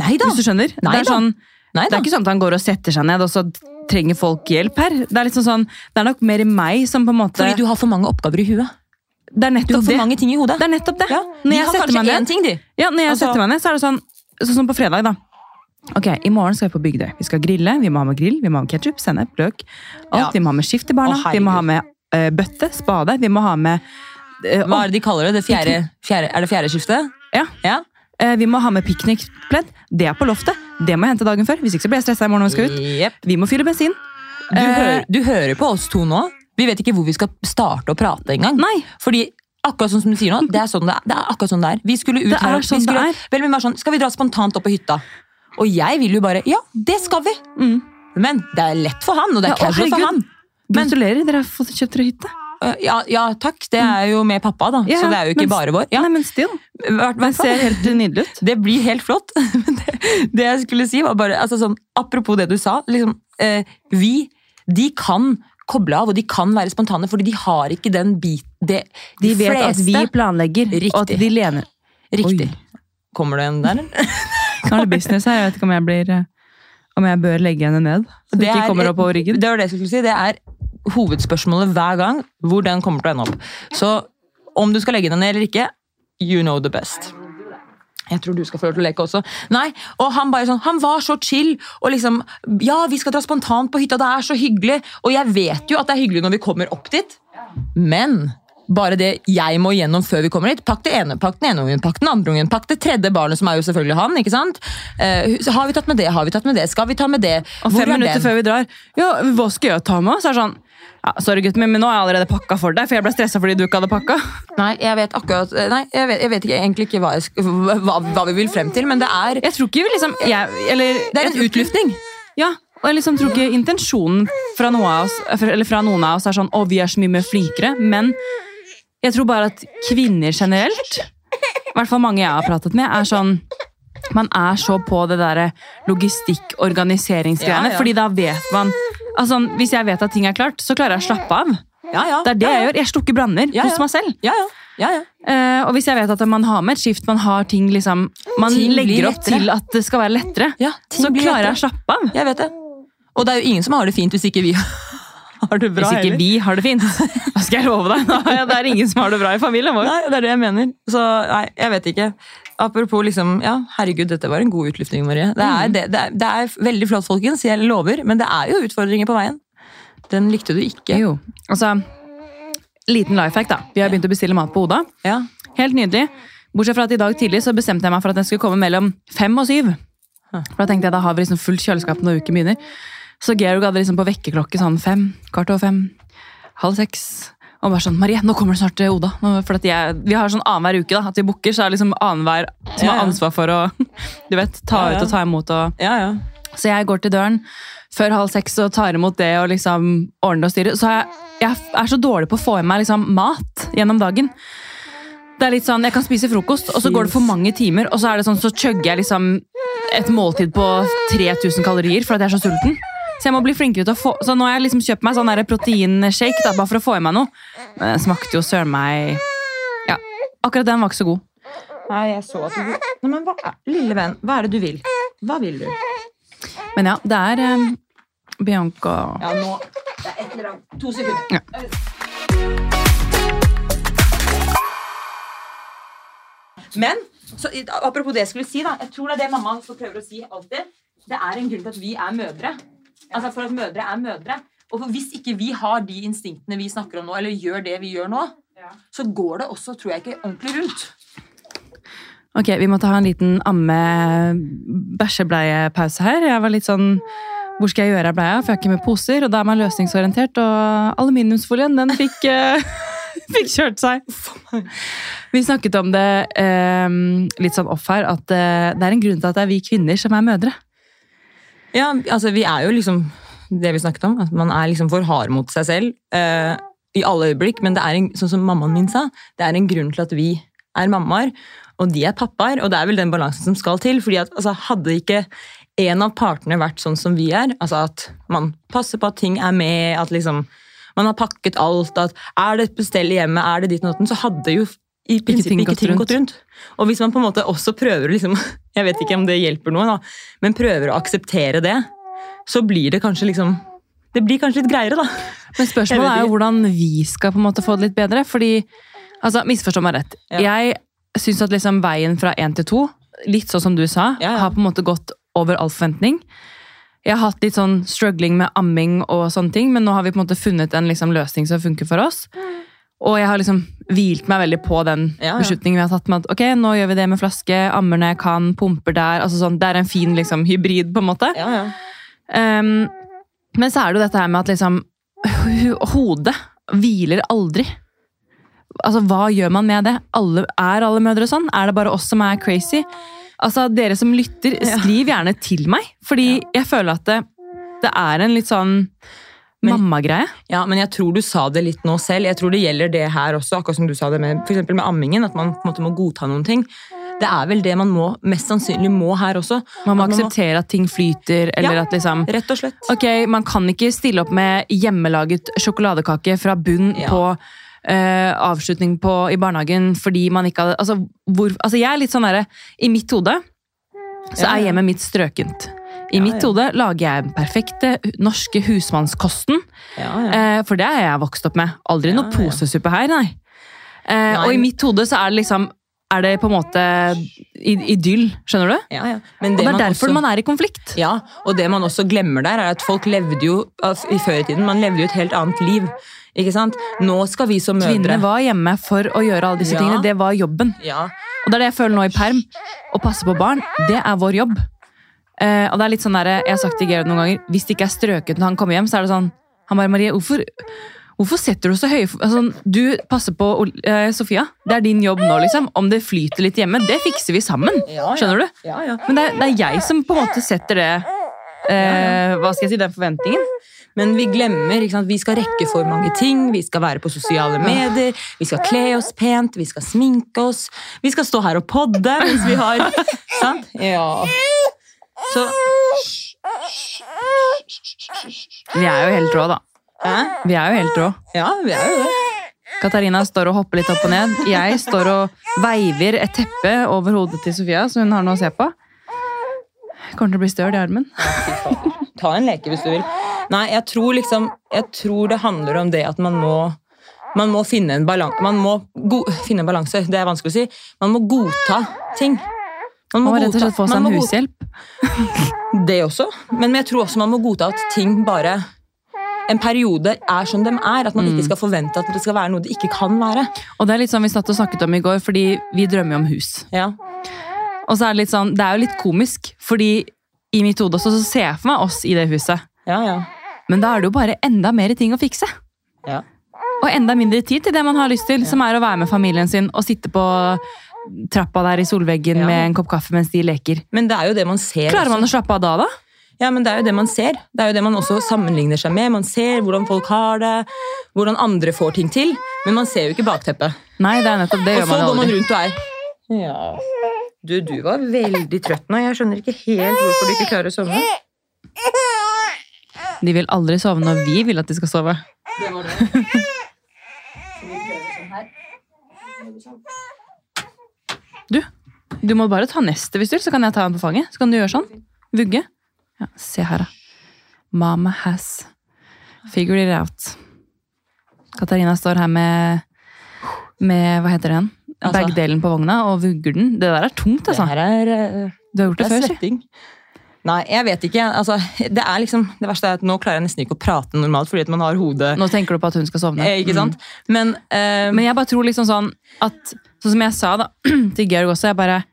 Neida. Hvis du skjønner? Neida. det, er sånn, Neida. det er ikke sånn at han går og setter seg ned, og så trenger folk hjelp her. Det er liksom sånn, det er nok mer i meg som på en måte Fordi du har for mange oppgaver i huet. Det er nettopp for mange ting i hodet. Det er nettopp det. Ja, Når de jeg setter meg ned- ting, de. Ja, når jeg Altså- setter meg ned, så er det sånn, sånn som på fredag, da. Ok, I morgen skal vi på Bygdøy. Vi skal grille. Vi må ha med grill, vi må ha med ketsjup, sennep, løk. Alt. Ja. Vi må ha med skift til barna. Å, vi må ha med uh, bøtte, spade. Vi må ha med uh, Hva er det de kaller det? det fjerde, fjerde, er det fjerde skiftet? Ja. Ja. Uh, vi må ha med piknikpledd. Det er på loftet. Det må jeg hente dagen før. Hvis ikke så blir jeg stressa i morgen når vi skal ut. Yep. Vi må fylle bensin. Du, hører, du hører på oss to nå. Vi vet ikke hvor vi skal starte å prate engang. Fordi akkurat sånn som du sier nå, det er sånn det er. Det er akkurat sånn det er. Vi skulle ut her, er vi sånn det skulle. Vel, bare sånn, skal vi dra spontant opp på hytta? Og jeg vil jo bare Ja, det skal vi! Mm. Men det er lett for han, og det er Ja, casual for han. Men- Gratulerer, dere har fått kjøpt dere hytte. Uh, ja, ja takk, det er jo med pappa, da. Ja, så det er jo ikke men- bare vår. Ja, Nei, men still. hvert ser helt nydelig ut. Det blir helt flott. Men det, det jeg skulle si var bare, altså sånn, Apropos det du sa. liksom, uh, Vi de kan koble av, og de kan være spontane, fordi de har ikke den bit... Det, De vet at vi fleste- planlegger, Riktig. og at de lener. Riktig. Oi. Kommer det en der? eller? Er business her. Jeg vet ikke om jeg blir eh, om jeg bør legge henne ned. Så det ikke er- kommer opp over ryggen. Det var det jeg skulle si. Det er hovedspørsmålet hver gang hvor den kommer til å ende opp. Så om du skal legge henne ned eller ikke, you know the best. Jeg tror du skal få lov til å leke også. Nei, og Han bare sånn, han var så chill. og liksom, Ja, vi skal dra spontant på hytta, det er så hyggelig. Og jeg vet jo at det er hyggelig når vi kommer opp dit, men bare det jeg må gjennom før vi kommer dit. Pakk det ene, pakk den ene ungen, pakk den andre ungen, pakk det tredje barnet, som er jo selvfølgelig han. ikke sant? Eh, har vi tatt med det, har vi tatt med det, skal vi ta med det? Og fem er minutter den? før vi drar Ja, hva skal jeg ta med? Så er det sånn ja, Sorry, gutten min, men nå har jeg allerede pakka for deg, for jeg ble stressa fordi du ikke hadde pakka. Nei, jeg vet akkurat Nei, jeg vet, jeg vet ikke, egentlig ikke hva, jeg, hva, hva vi vil frem til, men det er, Jeg tror ikke vi liksom jeg, Eller det er en utluftning. Ja, og jeg liksom tror ikke intensjonen fra, noe av oss, eller fra noen av oss er sånn å, vi er så mye mer flinkere, men jeg tror bare at kvinner generelt, i hvert fall mange jeg har pratet med, er sånn man er så på det derre logistikk-organiseringsgreiene, Ja, ja. fordi da vet man altså, Hvis jeg vet at ting er klart, så klarer jeg å slappe av. Ja, ja. Det er det ja, jeg gjør. Jeg slukker branner hos meg selv. Ja, ja. ja, ja. Eh, og hvis jeg vet at man har med et skift, man har ting liksom Man Ting legger opp lettere. til at det skal være lettere, ja så klarer klarer jeg å slappe av. Jeg vet det. Og det er jo ingen som har det fint hvis ikke vi har det bra. Hvis ikke vi har det fint, hva skal jeg love deg. Ja, det er ingen som har det bra i familien vår. Nei, det er det jeg mener. Så nei, jeg vet ikke. Apropos liksom, ja, herregud, dette var en god utluftning, Marie. Det er, Mm. det, det, er, det er veldig flott, folkens. Jeg lover. Men det er jo utfordringer på veien. Den likte du ikke. Jo, altså Liten life hack, da. Vi har begynt å bestille mat på Oda. Ja. Helt nydelig. Bortsett fra at i dag tidlig så bestemte jeg meg for at den skulle komme mellom fem og syv. For da tenkte jeg da har vi liksom fullt kjøleskap når uken begynner. Så Georg hadde liksom på vekkerklokke sånn fem, kvart over fem, halv seks. Og bare sånn Marie, nå kommer det snart Oda. Nå- For jeg, vi har sånn annenhver uke da, at vi booker, så er det liksom annenhver som har ansvar for å du vet, ta ut og ta imot. og ja, ja. Så jeg går til døren før halv seks og tar imot det og liksom ordner og styrer. Så jeg, jeg er så dårlig på å få i meg liksom mat gjennom dagen. Det er litt sånn, Jeg kan spise frokost, og så går det for mange timer, og så er det sånn, så chugger jeg liksom et måltid på 3000 kalorier for at jeg er så sulten. Så jeg må bli flinkere til å få, så nå har jeg liksom kjøpt meg sånn proteinshake da, bare for å få i meg noe. Men den smakte jo søren meg Ja, akkurat den var ikke så god. Nei, jeg så at du Nei, men hva Lille venn, hva er det du vil? Hva vil du? Men ja, det er um, Bianca Ja, nå Det er et eller annet To sekunder. Ja. Men så, apropos det jeg skulle si, da. Jeg tror det er det mamma prøver å si alltid. Det er en grunn til at vi er mødre. Altså For at mødre er mødre. Og hvis ikke vi har de instinktene vi snakker om nå, eller gjør det vi gjør nå, så går det også, tror jeg ikke, ordentlig rundt. Ok, vi måtte ha en liten amme-bæsjebleiepause her. Jeg var litt sånn Hvor skal jeg gjøre av bleia? For jeg har ikke med poser, og da er man løsningsorientert. Og aluminiumsfolien, den fikk, eh, fikk kjørt seg. Vi snakket om det eh, litt sånn off her, at eh, det er en grunn til at det er vi kvinner som er mødre. Ja, altså Vi er jo liksom det vi snakket om. At man er liksom for hard mot seg selv eh, i alle øyeblikk. Men det er en, sånn som mammaen min sa, det er en grunn til at vi er mammaer, og de er pappaer. Og det er vel den balansen som skal til. fordi at altså, Hadde ikke en av partene vært sånn som vi er, altså at man passer på at ting er med, at liksom man har pakket alt, at er det et bestell i hjemmet, er det ditt og datt, så hadde jo i prinsippet ikke ting rundt. gått rundt. Og hvis man på en måte også prøver liksom, jeg vet ikke om det hjelper noe, da, men prøver å akseptere det, så blir det kanskje liksom Det blir kanskje litt greiere, da. Men spørsmålet er jo hvordan vi skal på en måte få det litt bedre. Fordi, altså, Misforstå meg rett. Ja. Jeg syns at liksom veien fra én til to, litt sånn som du sa, Ja, ja. har på en måte gått over all forventning. Jeg har hatt litt sånn struggling med amming og sånne ting, men nå har vi på en måte funnet en liksom løsning som funker for oss. Og jeg har liksom hvilt meg veldig på den Ja, ja. beslutningen vi har tatt med at ok, nå gjør vi det med flaske, ammer når jeg kan, pumper der. altså sånn, Det er en fin liksom, hybrid, på en måte. Ja, ja. Um, men så er det jo dette her med at liksom Hodet hviler aldri. Altså, Hva gjør man med det? Alle, er alle mødre sånn? Er det bare oss som er crazy? Altså, Dere som lytter, skriv gjerne til meg. Fordi jeg føler at det, det er en litt sånn Mammagreie. Ja, men jeg tror du sa det litt nå selv. Jeg tror det gjelder det her også, akkurat som du sa det med, for med ammingen. At man på en måte må godta noen ting. Det er vel det man må, mest sannsynlig må her også. Man må At akseptere at ting flyter, eller Ja. at liksom Rett og slett. Ok, man kan ikke stille opp med hjemmelaget sjokoladekake fra bunn Ja. på eh, avslutning på, i barnehagen fordi man ikke hadde altså, hvor, altså jeg er litt sånn derre I mitt hode så Ja, er hjemmet mitt strøkent. I Ja, mitt ja. hode lager jeg den perfekte norske husmannskosten. Ja, ja. Eh, for det er jeg vokst opp med. Aldri noe posesuppe her, nei. Eh, Nei. Og i mitt hode så er det liksom Er det på en måte idyll, skjønner du? ja, ja. Men Og det er derfor også- man er i konflikt. Ja, og det man også glemmer der, er at folk levde jo altså, i før i tiden, man levde jo et helt annet liv. Ikke sant? Nå skal vi som mødre Kvinnene var hjemme for å gjøre alle disse Ja. tingene. Det var jobben. ja, Og det er det jeg føler nå i perm. Å passe på barn, det er vår jobb. Eh, og det er litt sånn der, Jeg har sagt til Gerhard noen ganger, hvis det ikke er strøket når han kommer hjem, så er det sånn Han bare Marie, hvorfor, hvorfor setter du så høye altså, Du passer på eh, Sofia. Det er din jobb nå, liksom. Om det flyter litt hjemme, det fikser vi sammen. Skjønner du? ja, ja. Men det er, det er jeg som på en måte setter det eh, Hva skal jeg si, den forventningen. Men vi glemmer, ikke sant? vi skal rekke for mange ting. Vi skal være på sosiale medier, vi skal kle oss pent, vi skal sminke oss. Vi skal stå her og podde hvis vi har Sant? Ja. Så Vi er jo helt rå, da. Hæ? Vi er jo helt rå. Ja, vi er jo det. Katarina står og hopper litt opp og ned. Jeg står og veiver et teppe over hodet til Sofia, så hun har noe å se på. Kommer til å bli støl i armen. Ta en leke hvis du vil. Nei, jeg tror liksom Jeg tror det handler om det at man må man må finne en balanse. Man må finne en balanse, det er vanskelig å si. Man må godta ting. Man må rett og slett få seg en hushjelp. Det også. Men jeg tror også man må godta at ting bare en periode er som de er. At man Mm. ikke skal forvente at det skal være noe det ikke kan være. Og det er litt sånn vi satt og snakket om i går, fordi vi drømmer jo om hus. Ja, Og så er det litt sånn, det er jo litt komisk, fordi i mitt hode også så ser jeg for meg oss i det huset. ja, ja. Men da er det jo bare enda mer ting å fikse. ja. Og enda mindre tid til det man har lyst til, som er å være med familien sin og sitte på trappa der i solveggen Ja. med en kopp kaffe mens de leker. Men det er jo det man ser. Klarer man også. å slappe av da, da? Ja, men det er jo det man ser. Det er jo det man også sammenligner seg med. Man ser hvordan folk har det, hvordan andre får ting til. Men man ser jo ikke bakteppet. Nei, det er nettopp det Og så går man rundt og er Ja. Du, du var veldig trøtt nå. Jeg skjønner ikke helt hvorfor du ikke klarer å sovne. De vil aldri sove når vi vil at de skal sove. Det var det. Du, du må bare ta neste hvis du vil, så kan jeg ta den på fanget. Så kan du gjøre sånn. Vugge. Ja, se her, da. Mama has figured it out. Katarina står her med, med hva heter det igjen? Altså- Bagdelen på vogna og vugger den. Det der er tungt, Det altså. her er, eh, Du har gjort det det før, si. Nei, jeg vet ikke. Altså, det er liksom, det verste er at nå klarer jeg nesten ikke å prate normalt fordi at man har hodet Nå tenker du på at hun skal sovne. eh, Ikke sant? Men, uh, Men jeg bare tror liksom sånn at Sånn som jeg sa da, til Georg også, jeg bare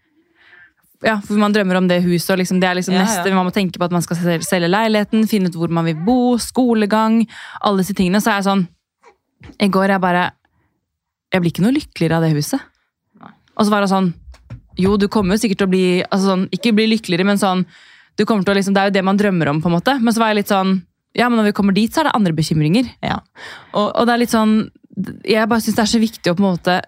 ja, for Man drømmer om det huset, og liksom, det er liksom Ja, ja. man må tenke på at man skal selge leiligheten, finne ut hvor man vil bo, skolegang, alle disse tingene. Så er jeg sånn I går jeg bare Jeg blir ikke noe lykkeligere av det huset. Og så var det sånn Jo, du kommer jo sikkert til å bli altså sånn, Ikke bli lykkeligere, men sånn du kommer til å liksom, Det er jo det man drømmer om, på en måte. Men så var jeg litt sånn Ja, men når vi kommer dit, så er det andre bekymringer. ja. Og, og det er litt sånn Jeg bare syns det er så viktig å på en måte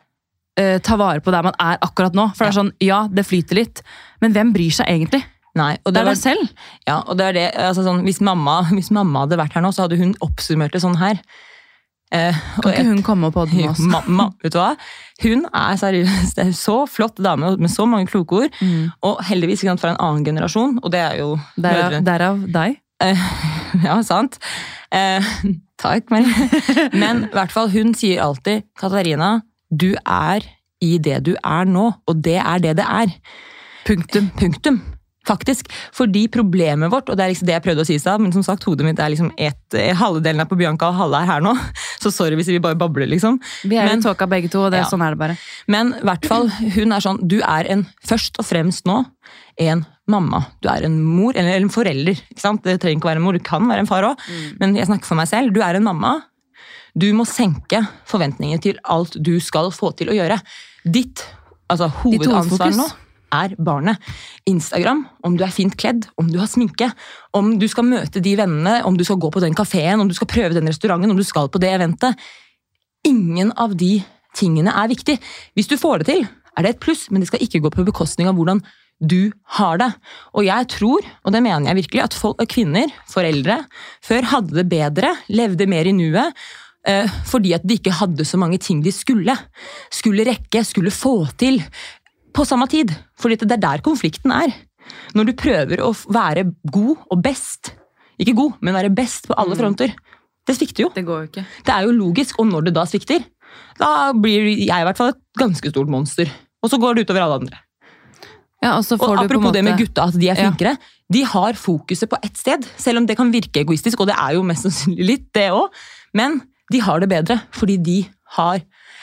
eh, ta vare på der man er akkurat nå. For det er sånn, ja, det flyter litt, men hvem bryr seg egentlig? Nei, og Det det er deg selv. ja, og det er det, altså sånn, hvis, mamma, hvis mamma hadde vært her nå, så hadde hun oppsummert det sånn her. Eh, Kan ikke hun komme på den også? Mamma, vet du hva? Hun er seriøst det er så flott dame med så mange kloke ord. Mm. Og heldigvis ikke sant, fra en annen generasjon, og det er jo Derav, derav deg. Ja, sant. Eh, takk, Marie. Men i hvert fall, hun sier alltid Katarina, du er i det du er nå, og det er det det er. Punktum. Punktum. Faktisk. Fordi problemet vårt, og det er liksom det jeg prøvde å si i stad, men som sagt, hodet mitt er liksom et, halvdelen halve delen er på Bianca og halve er her nå. Så sorry hvis vi bare babler, liksom. Vi er Men- i tåka begge to, og det, Ja. sånn er det bare. Men i hvert fall, hun er sånn Du er en, først og fremst nå en mamma. Du er en mor, eller en forelder. ikke sant? Det trenger ikke å være en mor, det kan være en far òg. Men jeg snakker for meg selv. Du er en mamma. Du må senke forventninger til alt du skal få til å gjøre. Ditt altså, hovedansvar nå er barnet. Instagram, om du er fint kledd, om du har sminke, om du skal møte de vennene, om du skal gå på den kafeen, om du skal prøve den restauranten, om du skal på det eventet. Ingen av de tingene er viktig. Hvis du får det til, er det et pluss, men det skal ikke gå på bekostning av hvordan du har det. Og jeg tror, og det mener jeg virkelig, at folk, kvinner, foreldre, før hadde det bedre, levde mer i nuet, fordi at de ikke hadde så mange ting de skulle. Skulle rekke, skulle få til. På samme tid. Fordi det er der konflikten er. Når du prøver å være god og best, ikke god, men være best på alle fronter, det svikter jo. Det går jo ikke. Det er jo logisk, og når det da svikter, da blir jeg i hvert fall et ganske stort monster. Og så går det utover alle andre. Ja, og så Og får du på en apropos måte det med gutta, at de er Ja. flinkere. De har fokuset på ett sted, selv om det kan virke egoistisk, og det er jo mest sannsynlig litt det òg. Men de har det bedre, fordi de har,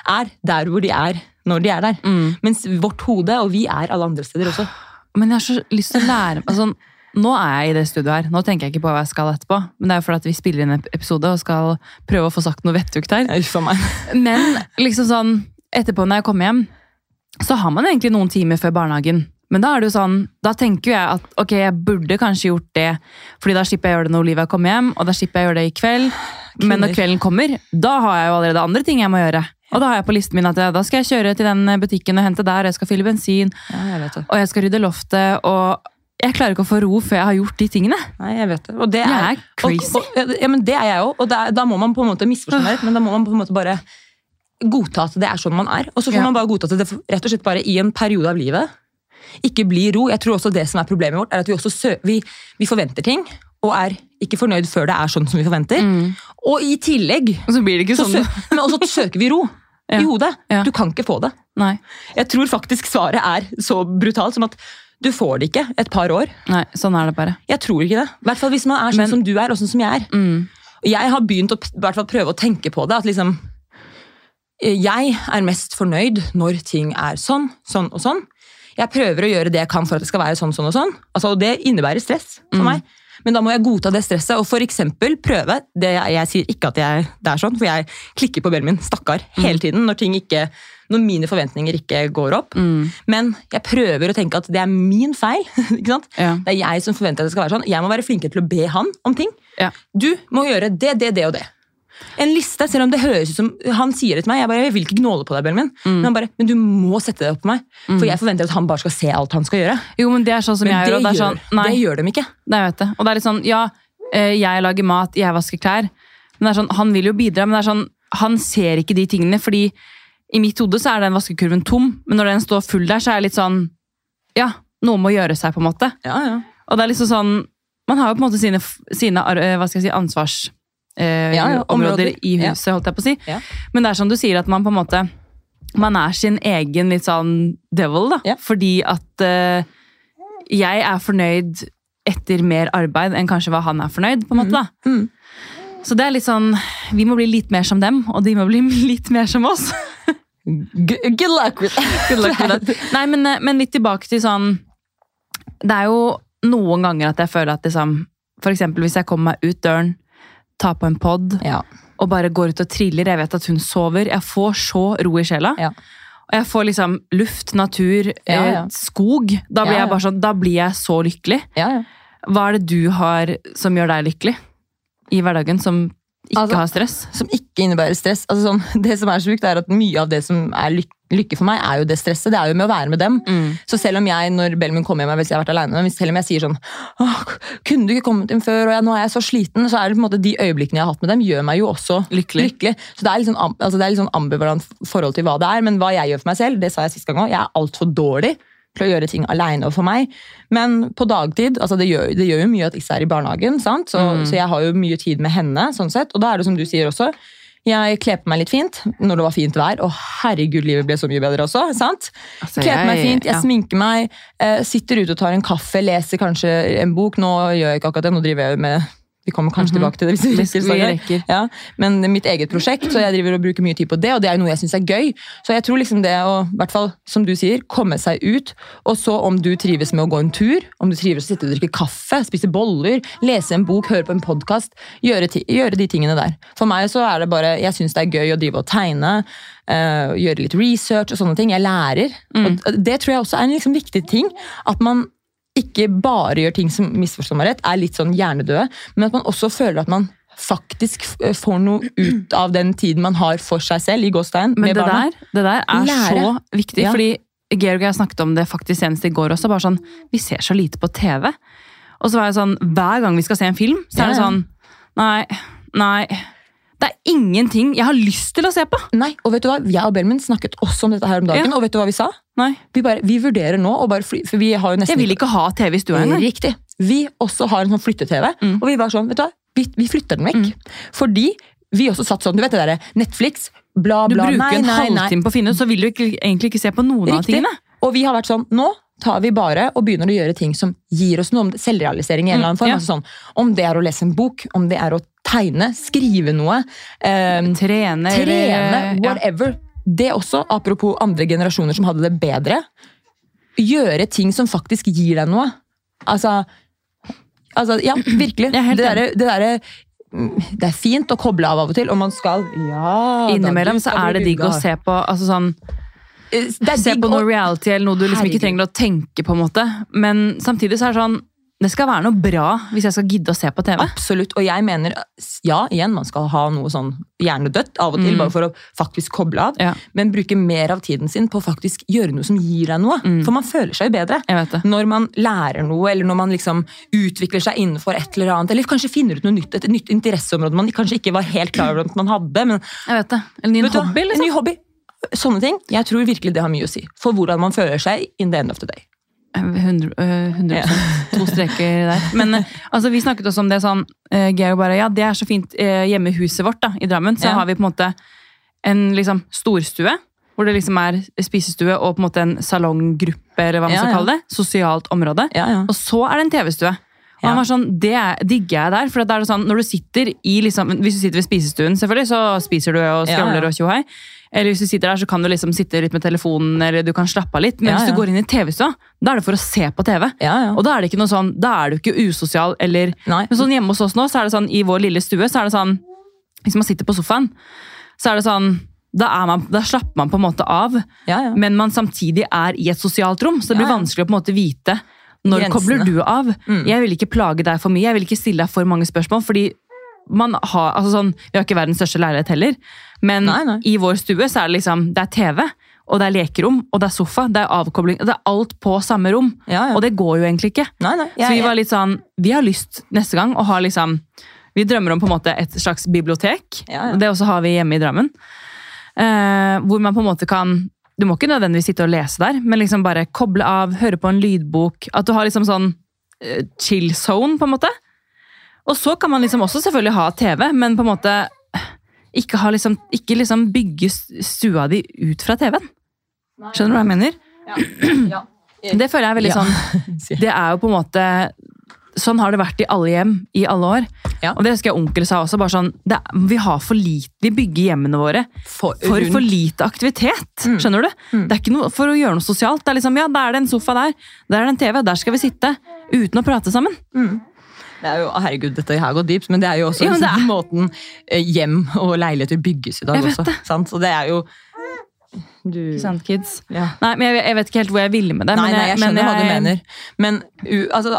er der hvor de er når de er der. Mm. Mens vårt hode, og vi er alle andre steder også. Men jeg har så lyst til å lære altså, Nå er jeg i det studioet her. Nå tenker jeg ikke på hva jeg skal etterpå. Men det er jo fordi at vi spiller inn en episode og skal prøve å få sagt noe vettugt her. Men liksom sånn, etterpå når jeg kommer hjem, så har man egentlig noen timer før barnehagen. Men da er det jo sånn, da tenker jeg at ok, jeg burde kanskje gjort det, fordi da slipper jeg å gjøre det når Olivia kommer hjem, og da slipper jeg å gjøre det i kveld. Men når kvelden kommer, da har jeg jo allerede andre ting jeg må gjøre. Og da har jeg på listen min at jeg, da skal jeg kjøre til den butikken og hente der, jeg skal fylle bensin, Ja, jeg vet det. og jeg skal rydde loftet, og jeg klarer ikke å få ro før jeg har gjort de tingene. Nei, jeg vet det. Og det Jeg er, er crazy. Og, og, ja, men det er jeg òg, og det er, da må man på en måte misforstå meg, men da må man på en måte bare godta at det er sånn man er. Og så får Ja. man bare godta at det rett og slett bare i en periode av livet ikke blir ro. Jeg tror også det som er problemet vårt, er at vi også vi, vi forventer ting, og er ikke fornøyd før det er sånn som vi forventer. Og i tillegg Og så blir det ikke så sånn. men også søker vi ro Ja. i hodet. Ja. Du kan ikke få det. Nei, Jeg tror faktisk svaret er så brutalt som at du får det ikke et par år. nei, sånn er det bare. Jeg tror ikke det. I hvert fall hvis man er sånn Men- som du er, og sånn som jeg er. Mm. Jeg har begynt å hvert fall prøve å tenke på det. At liksom eh, Jeg er mest fornøyd når ting er sånn, sånn og sånn. Jeg prøver å gjøre det jeg kan for at det skal være sånn, sånn og sånn. Altså, og Det innebærer stress for Mm. meg. Men da må jeg godta det stresset og for eksempel prøve det Jeg, jeg sier ikke at jeg, det er sånn, for jeg klikker på bellen min, stakkar, hele tiden når ting ikke når mine forventninger ikke går opp. Mm. Men jeg prøver å tenke at det er min feil. Ja. Det er jeg som forventer at det skal være sånn. Jeg må være flinkere til å be han om ting. Ja. Du må gjøre det, det, det og det. En liste, selv om det høres ut som Han sier det til meg, jeg bare, jeg vil ikke gnåle på deg, mm. Men han bare, men du må sette det opp på meg. For jeg forventer at han bare skal se alt han skal gjøre. Jo, men det er sånn som Men jeg det, gjør. Det er gjør, sånn, nei, det gjør de ikke. det vet jeg. Og det er litt sånn, ja, eh, jeg lager mat, jeg vasker klær. Men det er sånn, han vil jo bidra, men det er sånn, han ser ikke de tingene, fordi i mitt hode så er den vaskekurven tom, men når den står full der, så er jeg litt sånn, ja, noe må gjøre seg på en måte. Ja, ja. Og det er liksom sånn, man har jo på en måte sine, sine eh, hva skal jeg si, ansvars eh, Ja, ja, områder i huset, holdt jeg på å si. Men det er som du sier, at man på en måte man er sin egen litt sånn devil, da. Fordi at eh, jeg er fornøyd etter mer arbeid enn kanskje hva han er fornøyd, på en måte. da. Mm. Så det er litt sånn, vi må bli litt mer som dem, og de må bli litt mer som oss. Good, good luck with that. Nei, men, eh, men litt tilbake til sånn Det er jo noen ganger at jeg føler at liksom eksempel hvis jeg kommer meg ut døren, tar på en pod Ja. og bare går ut og triller. Jeg vet at hun sover. Jeg får så ro i sjela. Ja. Og jeg får liksom luft, natur, Ja, eh, skog. Da blir. Jeg bare sånn, da blir jeg så lykkelig. Ja, ja. Hva er det du har som gjør deg lykkelig i hverdagen, som ikke Altså- har stress? Som ikke innebærer stress. Altså sånn, det som er sjukt, er at mye av det som er lykke, lykke for meg, er jo det stresset. Det er jo med å være med dem. Så selv om jeg, når Bellman kommer hjem, hvis jeg har vært alene, hvis selv om jeg sier sånn Åh, kunne du ikke kommet inn før, og jeg, nå er jeg så sliten, så er det på en måte de øyeblikkene jeg har hatt med dem, gjør meg jo også Lykkelig. lykkelig. Så det er litt sånn, altså det er litt sånn ambivalent forhold til hva det er, men hva jeg gjør for meg selv, det sa jeg sist gang òg, jeg er altfor dårlig til å gjøre ting aleine for meg. Men på dagtid, altså det gjør, det gjør jo mye at Issa er i barnehagen, sant? Så, så jeg har jo mye tid med henne, sånn sett. Og da er det som du sier også, jeg kler på meg litt fint når det var fint vær. Og herregud, livet ble så mye bedre også. sant? Altså, Kler på meg fint, jeg ja. sminker meg, eh, sitter ute og tar en kaffe, leser kanskje en bok. Nå gjør jeg ikke akkurat det, nå driver jeg med Vi kommer kanskje tilbake til det. hvis vi rekker, vi rekker. Ja, men mitt eget prosjekt, så jeg driver og bruker mye tid på det, og det er jo noe jeg syns er gøy. Så jeg tror liksom det å, i hvert fall som du sier, komme seg ut, og så om du trives med å gå en tur, om du trives med å sitte og drikke kaffe, spise boller, lese en bok, høre på en podkast, gjøre, gjøre de tingene der. For meg så er det bare Jeg syns det er gøy å drive og tegne, eh, gjøre litt research og sånne ting. Jeg lærer. Og det tror jeg også er en liksom viktig ting. At man ikke bare gjør ting som misforstår meg rett, er litt sånn hjernedøde, men at man også føler at man faktisk får noe ut av den tiden man har for seg selv i gåstein med det barna. der, det der er Lære. så viktig, Ja. fordi Georg og jeg snakket om det faktisk senest i går også. bare sånn, Vi ser så lite på TV. Og så var jeg sånn, Hver gang vi skal se en film, så er det sånn Nei, nei. Det er ingenting jeg har lyst til å se på! Nei, og vet du hva? Jeg og Belmen snakket også om dette her om dagen, Ja. og vet du hva vi sa? Nei, Vi, bare, vi vurderer nå å bare fly, For vi har jo nesten Jeg vil ikke ha TV i stua engang. Riktig. Vi også har en sånn flytte-TV, Mm. og vi var sånn, vet du hva? Vi, vi flytter den vekk. Fordi vi også satt sånn, du vet det derre Netflix, bla, Du bla, bruker nei, en bruker en halvtime på å finne ut, så vil du ikke, egentlig ikke se på noen av tingene. Og vi har vært sånn, nå tar vi bare og begynner å gjøre ting som gir oss noe om selvrealisering i en eller annen form. ja. Altså sånn, om det er å lese en bok, om det er å tegne, skrive noe, eh, Trene, trene, eller ja. Det også, apropos andre generasjoner som hadde det bedre. Gjøre ting som faktisk gir deg noe. Altså, altså ja, virkelig. Det derre mm, det er fint å koble av av og til, og man skal ja, Innimellom så er det digg å se på altså sånn, Eh, Se på noe reality eller noe du liksom ikke trenger å tenke på. en måte. Men samtidig så er det sånn Det skal være noe bra hvis jeg skal gidde å se på TV. Absolutt, og jeg mener, ja, igjen, man skal ha noe sånn hjernedødt av og til, Mm. bare for å faktisk koble av, Ja. men bruke mer av tiden sin på å faktisk gjøre noe som gir deg noe. Mm. For man føler seg jo bedre. Jeg vet det. Når man lærer noe, eller når man liksom utvikler seg innenfor et eller annet, eller kanskje finner ut noe nytt, et nytt interesseområde man kanskje ikke var helt klar over at man hadde, men Jeg vet det. En ny hobby, liksom. En liksom. ny hobby. Sånne ting. Jeg tror virkelig det har mye å si for hvordan man føler seg in the end of the day. 100, øh, 100 To streker der. Men øh, altså, vi snakket også om det sånn uh, Georg bare Ja, det er så fint eh, hjemme i huset vårt da, i Drammen. Så Ja. har vi på en måte en liksom storstue. Hvor det liksom er spisestue og på en måte en salonggruppe, eller hva man Ja, skal kalle det. Sosialt område. Ja, ja. Og så er det en TV-stue. Og han var sånn, Det er- digger jeg der. for da er det sånn, når du sitter i liksom, Hvis du sitter ved spisestuen, selvfølgelig, så spiser du og skravler og tjohei. Eller hvis du sitter der, så kan du liksom sitte litt med telefonen, eller du kan slappe av litt. Men Ja, hvis du ja. går inn i TV-stua, da er det for å se på TV. Ja, ja. Og da er det ikke noe sånn, da er du ikke usosial, eller Nei. Men sånn hjemme hos oss nå, så er det sånn, i vår lille stue, så er det sånn Hvis man sitter på sofaen, så er det sånn da, man, da slapper man på en måte av, Ja, ja. men man samtidig er i et sosialt rom. Så det blir ja. vanskelig å på en måte vite når Grensene. kobler du av. Mm. Jeg vil ikke plage deg for mye, jeg vil ikke stille deg for mange spørsmål. fordi man har, altså sånn, Vi har ikke verdens største leilighet heller, men Nei, nei. i vår stue så er det liksom, det er TV, og det er lekerom, og det er sofa, det er avkobling. Det er alt på samme rom. Ja, ja. Og det går jo egentlig ikke. Nei, nei. Så vi var litt sånn, vi har lyst neste gang å ha liksom Vi drømmer om på en måte et slags bibliotek. Ja, ja. Det også har vi hjemme i Drammen. Eh, hvor man på en måte kan Du må ikke nødvendigvis sitte og lese der, men liksom bare koble av, høre på en lydbok. At du har liksom sånn eh, chill zone, på en måte. Og så kan man liksom også selvfølgelig ha TV, men på en måte ikke, ha liksom, ikke liksom bygge stua di ut fra TV-en. Skjønner du hva jeg mener? ja. Det føler jeg er veldig Ja. sånn det er jo på en måte Sånn har det vært i alle hjem i alle år. Ja. Og det husker jeg onkel sa også. bare sånn, det, Vi har for lite, vi bygger hjemmene våre For, for for lite aktivitet. Mm. Skjønner du? Mm. Det er ikke noe for å gjøre noe sosialt. Det er liksom, ja, Der er det en sofa der, der er det en TV, der skal vi sitte. Uten å prate sammen. Mm. Det er jo, herregud, dette her går dypt, men det er jo også Ja, det liksom måten eh, hjem og leiligheter bygges i dag Jeg også. Sant? Så det er jo du, Ikke sant, kids? ja. Nei, men jeg, jeg vet ikke helt hvor jeg ville med det. Nei, men nei, jeg skjønner men hva du mener. Men u, altså,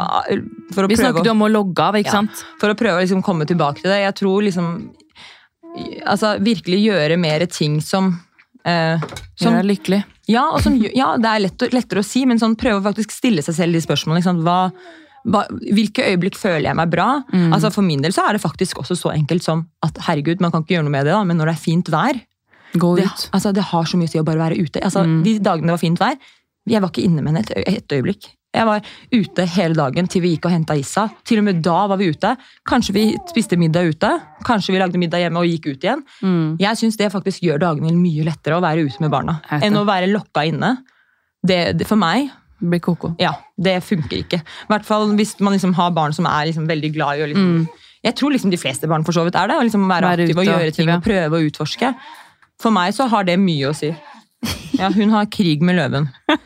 for, å Vi prøve, snakket å- om å logge av, ikke Ja. sant? for å prøve å liksom komme tilbake til det, jeg tror liksom altså, Virkelig gjøre mer ting som eh, som, Gjør deg lykkelig. Ja, som, ja, det er lett, lettere å si, men sånn, prøve å faktisk stille seg selv de spørsmålene. Hva, hvilke øyeblikk føler jeg meg bra? Mm. Altså For min del så er det faktisk også så enkelt som at herregud, man kan ikke gjøre noe med det, da, men når det er fint vær Gå det, altså, det har så mye å si å bare være ute. Altså, Mm. De dagene det var fint vær, jeg var ikke inne med henne et, et øyeblikk. Jeg var ute hele dagen til vi gikk og henta Issa. Til og med da var vi ute. Kanskje vi spiste middag ute. Kanskje vi lagde middag hjemme og gikk ut igjen. Mm. Jeg syns det faktisk gjør dagene mye lettere å være ute med barna enn å være lokka inne. Det, det, for meg, Blir koko. ja, det funker ikke. I hvert fall hvis man liksom har barn som er liksom veldig glad i å liksom Mm. Jeg tror liksom de fleste barn for så vidt er det. Å liksom være, Være aktiv og gjøre ting og prøve å utforske. For meg så har det mye å si. Ja, hun har krig med løven.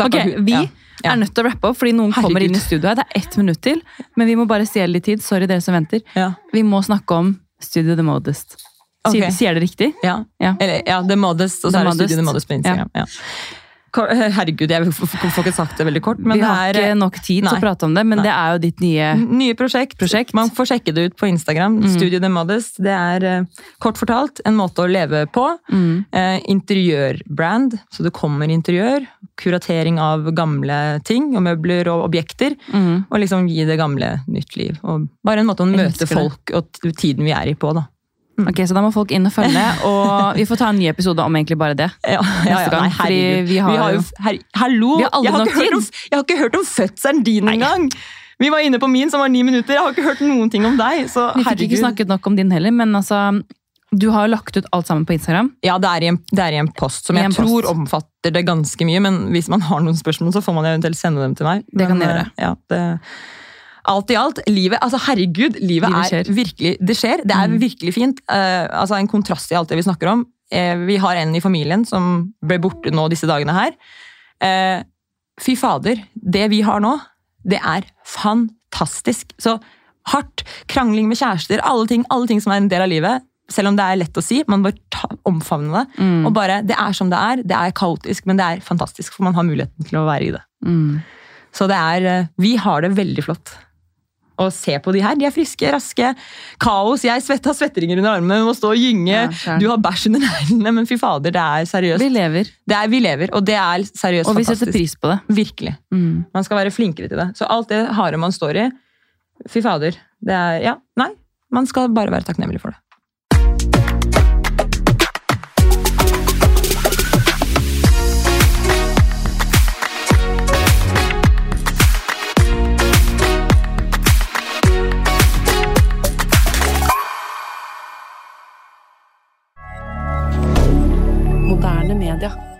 Ok, Vi ja. Ja. er nødt til å rappe opp, fordi noen kommer inn i studio her. Det er ett minutt til, men vi må bare stjele litt tid. Sorry, dere som venter. Ja. Vi må snakke om Studio The Modest. Sier, Ok. sier det riktig? Ja. Ja. Eller, ja, The Modest, og så The er det Modest. Studio The Modest på Instagram. Ja. Herregud, jeg får ikke sagt det veldig kort, men vi har det er ikke nok tid til å prate om det, men Nei. det er jo ditt nye nye prosjekt. Prosjekt. Man får sjekke det ut på Instagram. Mm. Studio The Modest. Det er eh, kort fortalt en måte å leve på. mm. Eh, interiørbrand, så det kommer interiør. Kuratering av gamle ting og møbler og objekter. Mm. Og liksom gi det gamle nytt liv. Og bare en måte å møte folk og tiden vi er i på, da. Ok, Så da må folk inn og følge, og vi får ta en ny episode om egentlig bare det. Ja, ja, herregud. fordi vi har jo her, Hallo! Vi har jeg, har ikke hørt om, jeg har ikke hørt om fødselen din engang! Vi var inne på min, som var ni minutter. Jeg har ikke hørt noen ting om deg. Så Vi fikk ikke snakket nok om din heller, men altså Du har jo lagt ut alt sammen på Instagram. Ja, det er, i en, det er i en post som en jeg en tror post. omfatter det ganske mye. Men hvis man har noen spørsmål, så får man eventuelt sende dem til meg. Det kan men, du gjøre. eh, Ja, det, alt i alt, livet altså herregud, livet, Livet er virkelig Det skjer. Det er Mm. virkelig fint. Uh, altså En kontrast i alt det vi snakker om. Uh, vi har en i familien som ble borte nå disse dagene her. Uh, fy fader, det vi har nå, det er fantastisk. Så hardt, krangling med kjærester, alle ting, alle ting som er en del av livet. Selv om det er lett å si, man bør omfavne det. Mm. Og bare, Det er som det er. Det er kaotisk, men det er fantastisk, for man har muligheten til å være i det. Mm. Så det er, vi har det veldig flott. Og se på de her, de er friske, raske. Kaos. Jeg svett, har svetteringer under armene, må stå og gynge. Ja, du har bæsj under neglene, men fy fader, det er seriøst. Vi lever, Det er, vi lever, og det er seriøst fantastisk. og vi setter pris på det. Virkelig. Mm. Man skal være flinkere til det. Så alt det harde man står i, fy fader. Det er, ja, nei. Man skal bare være takknemlig for det. Canada.